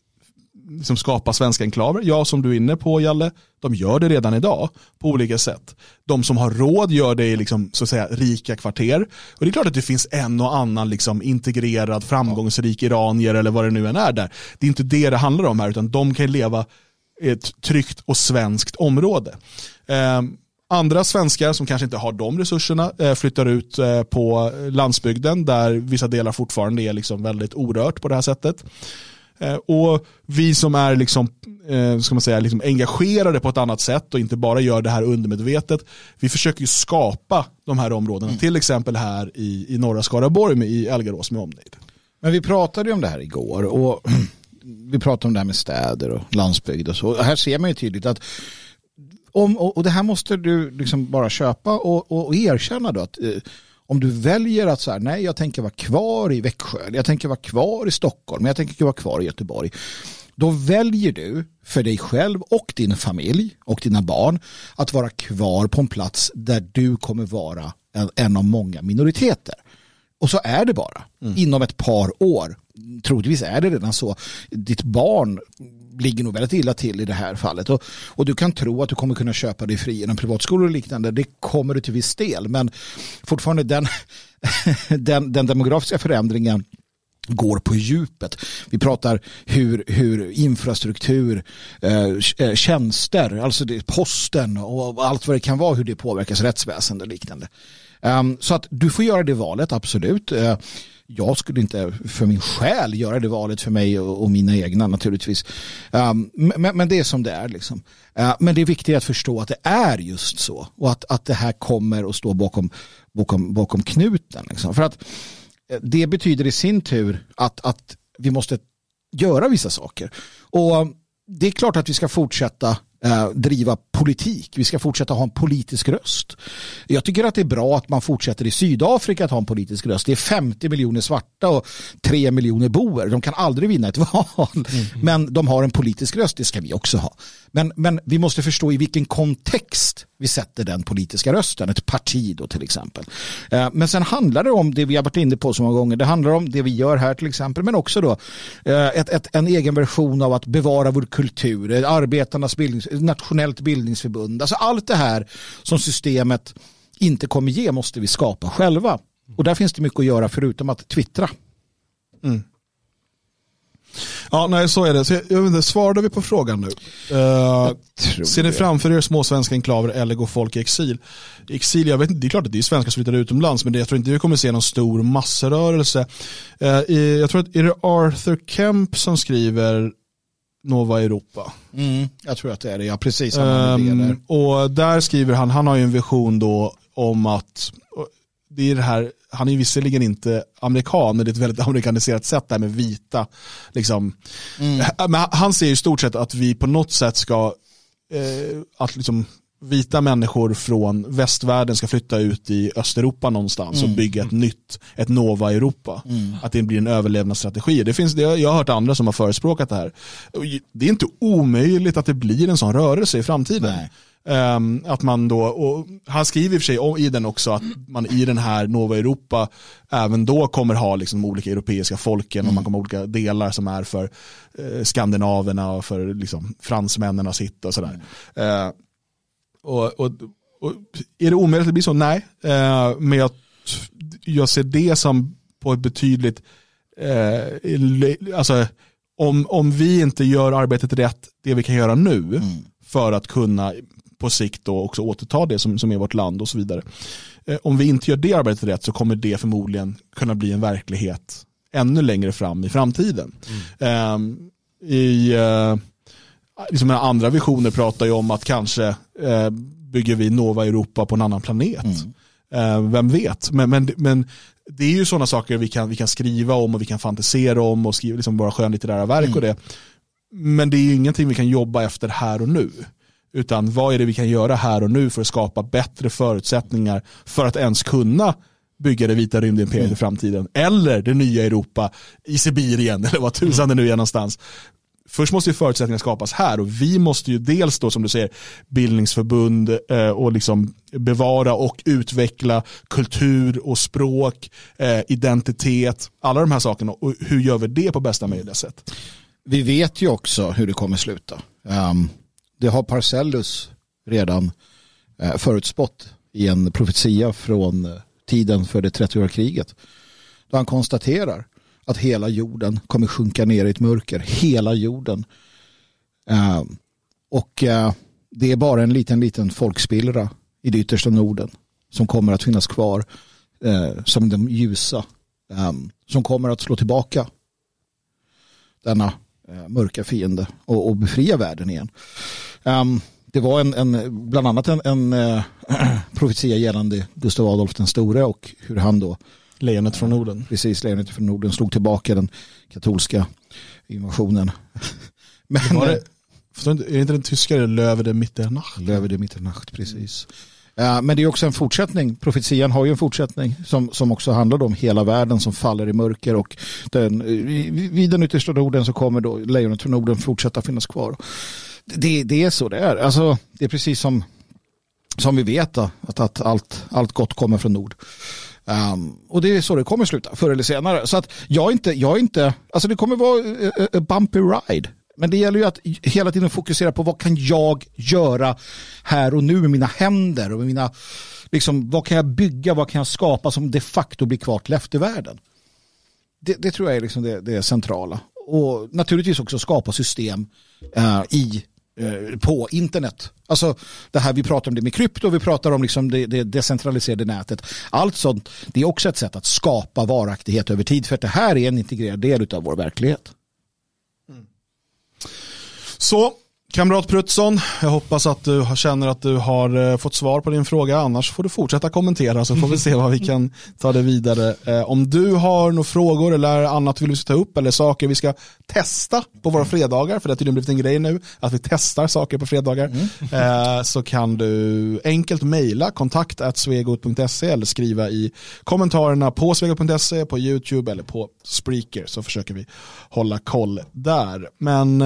liksom skapa svenska enklaver. Ja, som du är inne på Jalle, de gör det redan idag på olika sätt. De som har råd gör det i liksom, så att säga, rika kvarter. Och det är klart att det finns en och annan liksom, integrerad, framgångsrik iranier eller vad det nu än är där. Det är inte det det handlar om här, utan de kan leva i ett tryggt och svenskt område. Eh, andra svenskar som kanske inte har de resurserna eh, flyttar ut eh, på landsbygden där vissa delar fortfarande är liksom väldigt orört på det här sättet. Eh, och vi som är liksom, eh, ska man säga, liksom engagerade på ett annat sätt och inte bara gör det här undermedvetet. Vi försöker ju skapa de här områdena, mm. till exempel här i, i norra Skaraborg med, i Elgarås med omnejd. Men vi pratade ju om det här igår och vi pratade om det här med städer och landsbygd och så. Och här ser man ju tydligt att om, och det här måste du liksom bara köpa och, och, och erkänna då att eh, om du väljer att så här, nej jag tänker vara kvar i Växjö, jag tänker vara kvar i Stockholm, jag tänker vara kvar i Göteborg. Då väljer du för dig själv och din familj och dina barn att vara kvar på en plats där du kommer vara en, en av många minoriteter. Och så är det bara. Mm. Inom ett par år. Troligtvis är det redan så. Ditt barn ligger nog väldigt illa till i det här fallet. Och, och du kan tro att du kommer kunna köpa dig fri genom privatskolor och liknande. Det kommer du till viss del. Men fortfarande den, den, den demografiska förändringen går på djupet. Vi pratar hur, hur infrastruktur, eh, eh tjänster, alltså det, posten och allt vad det kan vara, hur det påverkas rättsväsende och liknande. Um, så att du får göra det valet, absolut. Uh, jag skulle inte för min själ göra det valet för mig och, och mina egna naturligtvis. Um, men, men, det är som det är. Liksom. Uh, men det är viktigt att förstå att det är just så och att, att det här kommer att stå bakom, bakom, bakom knuten. Liksom. För att eh, det betyder i sin tur att, att vi måste göra vissa saker. Och ehm, det är klart att vi ska fortsätta eh, driva politik. Vi ska fortsätta ha en politisk röst. Jag tycker att det är bra att man fortsätter i Sydafrika att ha en politisk röst. Det är 50 miljoner svarta och 3 miljoner boer. De kan aldrig vinna ett val. Mm. Men de har en politisk röst, det ska vi också ha. Men, men vi måste förstå i vilken kontext vi sätter den politiska rösten, ett parti då till exempel. Eh, men sen handlar det om det vi har varit inne på så många gånger. Det handlar om det vi gör här till exempel, men också då eh, ett, ett, en egen version av att bevara vår kultur, eh, arbetarnas bildnings, nationellt bildningsförbund. Alltså allt det här som systemet inte kommer ge måste vi skapa själva. Och där finns det mycket att göra förutom att twittra. Mm. Ja, nej så är det. Så jag, jag vet inte, svarade vi på frågan nu? Uh, ser ni framför er små svenska enklaver eller går folk i exil? Exil, jag vet inte, det är klart att det är svenskar som flyttar utomlands, men det, jag tror inte vi kommer se någon stor massrörelse. Uh, i, jag tror att är det Arthur Kemp som skriver Nova Europa. Mm, jag tror att det är det, ja precis. Um, och där skriver han, han har ju en vision då om att det är det här, han är visserligen inte amerikan, men det är ett väldigt amerikaniserat sätt där med vita. Liksom. Mm. Men han ser i stort sett att vi på något sätt ska, eh, att liksom vita människor från västvärlden ska flytta ut i Östeuropa någonstans mm. och bygga ett nytt, ett Nova-Europa. Mm. Att det blir en överlevnadsstrategi. Det finns, det, jag har hört andra som har förespråkat det här. Det är inte omöjligt att det blir en sån rörelse i framtiden. Nej. Um, att man då, och han skriver i och för sig i den också att man i den här Nova Europa även då kommer ha liksom olika europeiska folken mm. och man kommer ha olika delar som är för eh, skandinaverna och för liksom, fransmännen och sitt och sådär. Mm. Uh, Och, och, och, är det omöjligt att blir så? Nej, eh, men jag, jag ser det som på ett betydligt, eh, alltså om, om vi inte gör arbetet rätt, det vi kan göra nu, mm. för att kunna på sikt då också återta det som, som är vårt land och så vidare. Eh, om vi inte gör det arbetet rätt så kommer det förmodligen kunna bli en verklighet ännu längre fram i framtiden. Mm. Eh, I eh, liksom andra visioner pratar ju om att kanske eh, bygger vi Nova Europa på en annan planet. Mm. Eh, vem vet, men, men, men det är ju sådana saker vi kan, vi kan skriva om och vi kan fantisera om och skriva liksom bara skönlitterära verk mm. och det. Men det är ju ingenting vi kan jobba efter här och nu. Utan vad är det vi kan göra här och nu för att skapa bättre förutsättningar för att ens kunna bygga det vita rymdimperiet mm. i framtiden. Eller det nya Europa i Sibirien eller vad tusan det nu är någonstans. Först måste ju förutsättningar skapas här och vi måste ju dels då som du säger bildningsförbund eh, och liksom bevara och utveckla kultur och språk, eh, identitet, alla de här sakerna och hur gör vi det på bästa möjliga sätt? Vi vet ju också hur det kommer sluta. Um, det har Parcellus redan eh, förutspått i en profetia från eh, tiden för det 30-åriga kriget. Då han konstaterar att hela jorden kommer sjunka ner i ett mörker. Hela jorden. Eh, och det är bara en liten, liten folkspillra i det yttersta Norden som kommer att finnas kvar som de ljusa. Som kommer att slå tillbaka denna mörka fiende och, och, befria världen igen. Um, det var en, en, bland annat en, en profetia gällande Gustav Adolf den store och hur han då Lejonet från Norden. Precis, lejonet från Norden slog tillbaka den katolska invasionen. Men, det det, är det inte den tyska Löwe de Mitternacht? Löwe de Mitternacht, precis. Mm. Men det är också en fortsättning. Profetian har ju en fortsättning som, som också handlar om hela världen som faller i mörker och den, vid den yttersta Norden så kommer då lejonet från Norden fortsätta finnas kvar. Det, det är så det är. Alltså, det är precis som, som vi vet då, att, att allt, allt gott kommer från nord. Um, och det är så det kommer sluta förr eller senare. Så att jag är inte, jag inte, alltså det kommer vara a, a bumpy ride. Men det gäller ju att hela tiden fokusera på vad kan jag göra här och nu med mina händer och med mina, liksom, vad kan jag bygga, vad kan jag skapa som de facto blir kvar till eftervärlden. Det, det tror jag är liksom det, det centrala. Och naturligtvis också skapa system uh, i Eh, på internet. Alltså det här vi pratar om det med krypto, vi pratar om liksom det, det decentraliserade nätet. Allt sånt, det är också ett sätt att skapa varaktighet över tid för att det här är en integrerad del av vår verklighet. Mm. Så Kamrat Prutsson, jag hoppas att du känner att du har eh, fått svar på din fråga. Annars får du fortsätta kommentera så får vi se vad vi kan ta det vidare. Eh, om du har några frågor eller annat vill vi ta upp eller saker vi ska testa på våra fredagar, för det har tydligen blivit en grej nu att vi testar saker på fredagar, mm. Eh, så kan du enkelt mejla kontakt eller skriva i kommentarerna på svegot.se, på YouTube eller på Spreaker så försöker vi hålla koll där. Men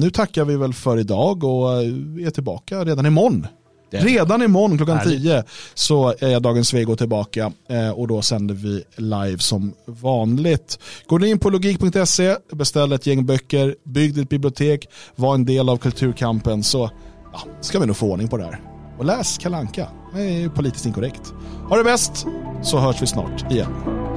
nu tackar vi väl för idag och är tillbaka redan imorgon. Det. Redan imorgon klockan Härligt. 10 så är Dagens Svego tillbaka eh, och då sänder vi live som vanligt. Går ni in på logik.se, beställ ett gäng böcker, bygg ditt bibliotek, var en del av kulturkampen så ja, ska vi nog få ordning på det här. Och läs Kalanka. det är politiskt inkorrekt. Ha det bäst så hörs vi snart igen.